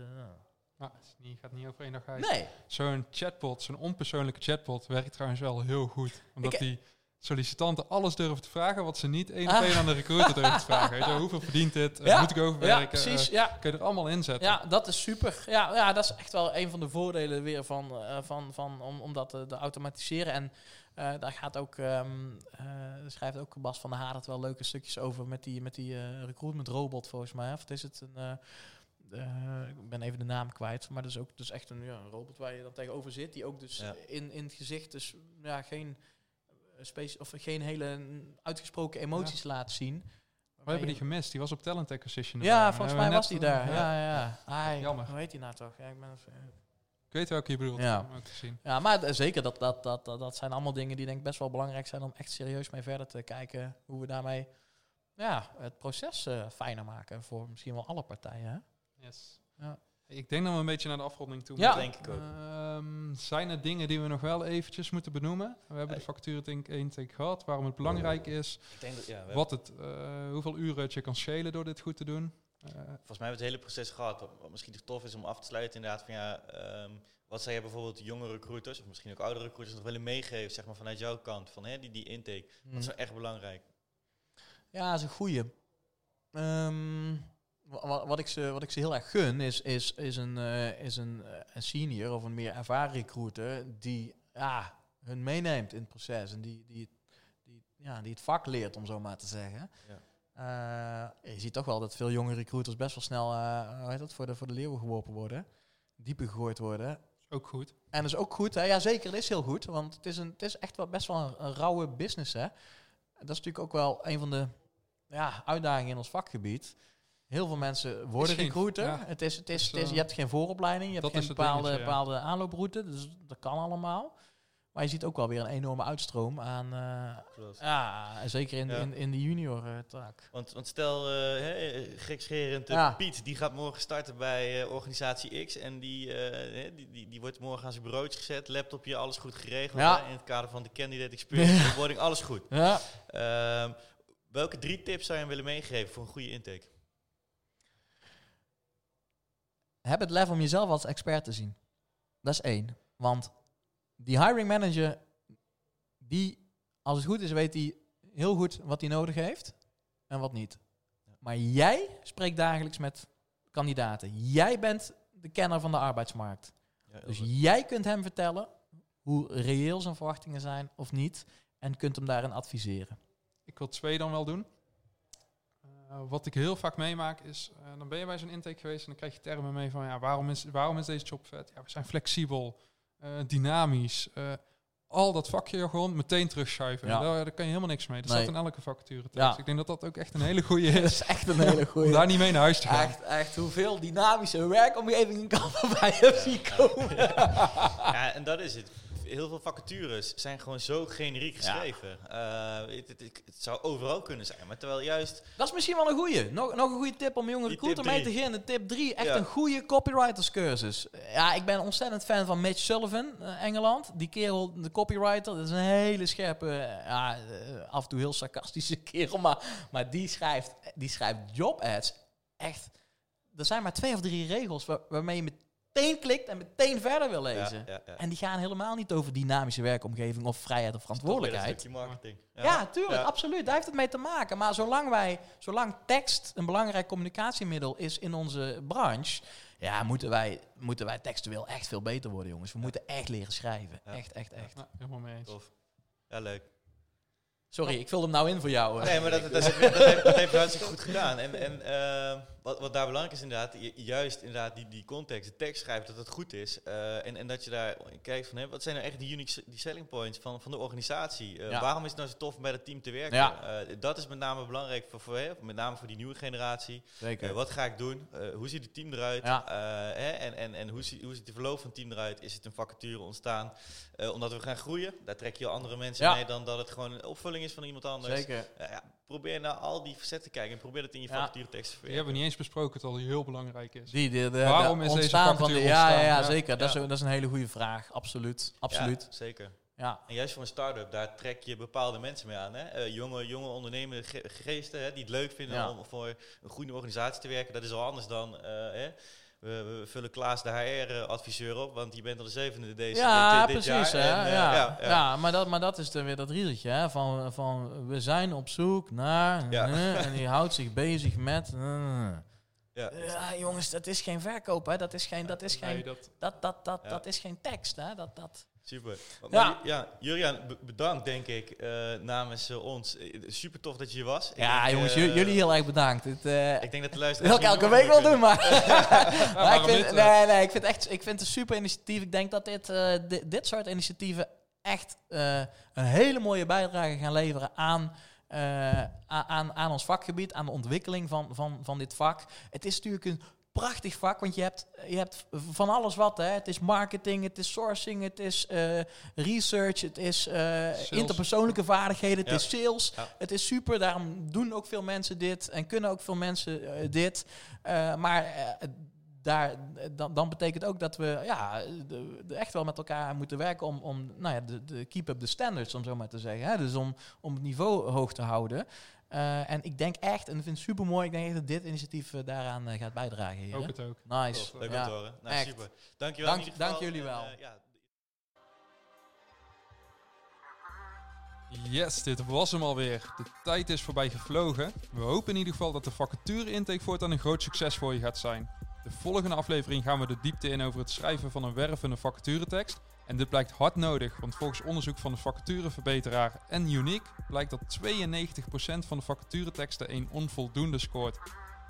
Ja, het niet, gaat niet over één dag uit. nee, Zo'n chatbot, zo'n onpersoonlijke chatbot, werkt trouwens wel heel goed. Omdat Ik- die sollicitanten alles durven te vragen wat ze niet één op Ah. één aan de recruiter durven te vragen. Weet je, wel, hoeveel verdient dit? Eh, Ja, Moet ik ja, overwerken? precies. Eh, ja, kun je er allemaal inzetten. Ja, dat is super. Ja, ja, dat is echt wel een van de voordelen weer van, eh, van, van om, om dat te, te automatiseren. En eh, daar gaat ook, ehm eh, schrijft ook Bas van der Hadert wel leuke stukjes over met die, met die eh, recruitment robot volgens mij. Of is het een, ik ben even de naam kwijt, maar dat is ook dus echt een, ja, een robot waar je dan tegenover zit, die ook dus Ja. in, in het gezicht dus ja, geen, of geen hele uitgesproken emoties laat zien. We hebben die gemist. Die was op Talent Acquisition. Ja, erbij. volgens mij was die daar. Ja, ja. ja. Ai, Jammer. Hoe heet die nou toch? Ja, ik ben even- Ik weet welke je bedoelt. Ja. te zien. ja maar zeker, dat, dat, dat, dat, zijn allemaal dingen die denk ik best wel belangrijk zijn om echt serieus mee verder te kijken. Hoe we daarmee ja, het proces eh, fijner maken voor misschien wel alle partijen. Hè? Yes. Ja. Ik denk dat we een beetje naar de afronding toe Ja. moeten. Denk ik ook. Ehm, zijn er dingen die we nog wel eventjes moeten benoemen? We hebben de factuur denk ik intake gehad. Waarom het belangrijk is. Ik denk dat, ja, Wat het, eh, hoeveel uren het je kan schelen door dit goed te doen. Eh, Volgens mij hebben we het hele proces gehad. Wat, wat misschien tof is om af te sluiten, inderdaad. Van, ja, ehm, wat zou je bijvoorbeeld jonge recruiters, of misschien ook oudere recruiters, nog willen meegeven, zeg maar vanuit jouw kant, van hè, die, die intake. Mm. Dat is wel echt belangrijk. Ja, dat is een goeie. Ehm, wat, ik ze, wat ik ze heel erg gun is, is, is, een, eh, is een, eh, een senior of een meer ervaren recruiter die ja, hun meeneemt in het proces en die, die, die, ja, die het vak leert, om zo maar te zeggen. Eh, je ziet toch wel dat veel jonge recruiters best wel snel hoe heet dat, voor, de, voor de leeuwen geworpen worden, dieper gegooid worden. ook goed. En dat is ook goed. Hè? Ja, zeker, dat is heel goed. Want het is, een, het is echt wel best wel een, een rauwe business. Hè? Dat is natuurlijk ook wel een van de ja, uitdagingen in ons vakgebied. Heel veel mensen worden geen- recruiter. ja. het is, het is, Dus, het is, je eh, hebt geen vooropleiding. Je hebt geen bepaalde, dingetje, ja. bepaalde aanlooproute. Dus dat kan allemaal. Maar je ziet ook wel weer een enorme uitstroom aan... eh, Klopt. ja, zeker in, Ja. in, in de junior eh, taak. Want, want stel, hè, gekscherend, Ja. Piet, die gaat morgen starten bij organisatie X. En die, hè, die, die, die wordt morgen aan zijn bureautje gezet. Laptopje, alles goed geregeld. Ja. in het kader van de candidate experience, onboarding, alles goed. Ja. Ehm, welke drie tips zou je hem willen meegeven voor een goede intake? Heb het lef om jezelf als expert te zien. Dat is één. Want die hiring manager, die, als het goed is, weet hij heel goed wat hij nodig heeft en wat niet. Maar jij spreekt dagelijks met kandidaten. Jij bent de kenner van de arbeidsmarkt. Ja, Dus goed. jij kunt hem vertellen hoe reëel zijn verwachtingen zijn of niet. En kunt hem daarin adviseren. Ik wil twee dan wel doen. Eh, wat ik heel vaak meemaak is, eh, dan ben je bij zo'n intake geweest en dan krijg je termen mee van, ja, waarom is, waarom is deze job vet? Ja, we zijn flexibel, eh, dynamisch, eh, al dat vakje gewoon meteen terugschuiven. Ja. Daar, daar kan je helemaal niks mee. Dat Nee. staat in elke vacature. Ja. Ik denk dat dat ook echt een hele goede Dat is. is echt een hele goede. daar niet mee naar huis te gaan. Echt, echt hoeveel dynamische werkomgevingen kan er bij je zien komen. Ja, en dat is het. Heel veel vacatures zijn gewoon zo generiek geschreven. Eh, het, het- het- het zou overal kunnen zijn, maar terwijl juist... Dat is misschien wel een goeie. Nog, nog een goede tip om jonge recruiter mee te beginnen. Tip 3. Echt Ja. een goede copywriters cursus. Ja, ik ben ontzettend fan van Mitch Sullivan, eh, Engeland. Die kerel, de copywriter, dat is een hele scherpe, eh, ja, af en toe heel sarcastische kerel. Maar, maar die, schrijft, die schrijft job ads echt... Er zijn maar twee of drie regels waar- waarmee je meteen klikt en meteen verder wil lezen. Ja, ja, ja. En die gaan helemaal niet over dynamische werkomgeving of vrijheid of Toch weer verantwoordelijkheid. dat stukje marketing. Ja, tuurlijk, Ja. absoluut. Daar heeft het mee te maken. Maar zolang wij, zolang tekst een belangrijk communicatiemiddel is in onze branche, ja, moeten wij, moeten wij textueel echt veel beter worden, jongens. We moeten echt leren schrijven. Ja. Echt, echt, echt. Ja, helemaal mee eens. Tof. Ja, leuk. Sorry, ik vul hem nou in voor jou. hè. Nee, maar dat, dat, dat, dat, heeft, dat heeft hartstikke goed gedaan. En, en eh, wat, wat daar belangrijk is inderdaad, ju- juist inderdaad die, die context, de tekst schrijven, dat het goed is. Eh, en, en dat je daar kijkt van, hè, wat zijn nou echt die unique die selling points van, van de organisatie? Eh, Ja. Waarom is het nou zo tof om bij dat team te werken? Ja. Eh, dat is met name belangrijk voor, voor hè, met name voor die nieuwe generatie. Zeker. Wat ga ik doen? Hoe ziet het team eruit? Ja. Hè, en en, en hoe, ziet, hoe ziet de verloop van het team eruit? Is het een vacature ontstaan omdat we gaan groeien? Daar trek je al andere mensen mee dan dat het gewoon een opvulling is van iemand anders. Zeker. Ja, probeer naar al die facetten te kijken en probeer dat in je Ja. vacaturetekst te Die verwerken. hebben we niet eens besproken, terwijl die heel belangrijk is. Die, de, de, Waarom de is deze ontstaan van vacature de, ja, ja, ontstaan? ja, Ja. zeker. Dat, is, dat is een hele goede vraag. Absoluut. Absoluut. Ja, zeker. Ja. En juist voor een start-up, daar trek je bepaalde mensen mee aan. Hè? Eh, jonge, jonge ondernemende ge- geesten hè, die het leuk vinden Ja. om voor een goede organisatie te werken. Dat is al anders dan... eh, hè? We, we vullen Klaas de HR-adviseur op, want die bent al de zevende deze Ja, dit, dit precies. jaar. Hè? En, eh, ja. ja, Ja, ja. maar, dat, maar dat is dan weer dat riedeltje. Hè? Van, van we zijn op zoek naar. Ja. en die houdt zich bezig met. eh. Ja. Ja, jongens, dat is geen verkoop, hè? Dat is geen, dat is Nee, geen, dat, dat, dat, dat, Ja. dat is geen tekst, hè? Dat, dat. Super. Maar, Ja. Juriaan, be- bedankt denk ik eh, namens eh, ons. Eh, super tof dat je hier was. Ik ja, denk, jongens, jullie heel erg bedankt. Het, Ik denk dat de dat luisteraars... wil ik elke week wel doen, maar. maar ik vind, nee, nee, ik vind, echt, ik vind het een super initiatief. Ik denk dat dit, dit, dit soort initiatieven echt een hele mooie bijdrage gaan leveren aan, aan, aan ons vakgebied, aan de ontwikkeling van, van, van dit vak. Het is natuurlijk een prachtig vak, want je hebt, je hebt van alles wat. Hè. Het is marketing, het is sourcing, het is eh, research, het is eh, interpersoonlijke vaardigheden, het Ja. is sales. Ja. Het is super, daarom doen ook veel mensen dit en kunnen ook veel mensen eh, dit. Maar daar, dan, dan betekent ook dat we ja, de, de echt wel met elkaar moeten werken om, om nou ja, de, de keep up the standards, om zo maar te zeggen. Hè? Dus om, om het niveau hoog te houden. Eh, en ik denk echt, en ik vind het super mooi, ik denk echt dat dit initiatief eh, daaraan eh, gaat bijdragen. Hier, ook het ook. Nice. Tof, leuk Ja. om te horen. Nou, echt. super. Dankjewel Dank- in ieder geval. dank jullie En, wel. ja, Yes, dit was hem alweer. De tijd is voorbij gevlogen. We hopen in ieder geval dat de vacature intake voortaan een groot succes voor je gaat zijn. De volgende aflevering gaan we de diepte in over het schrijven van een wervende vacaturetekst. En dit blijkt hard nodig, want volgens onderzoek van de vacatureverbeteraar en Unique blijkt dat 92% van de vacatureteksten een onvoldoende scoort.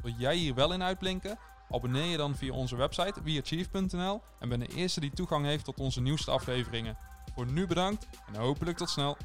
Wil jij hier wel in uitblinken? Abonneer je dan via onze website weachieve.nl en ben de eerste die toegang heeft tot onze nieuwste afleveringen. Voor nu bedankt en hopelijk tot snel.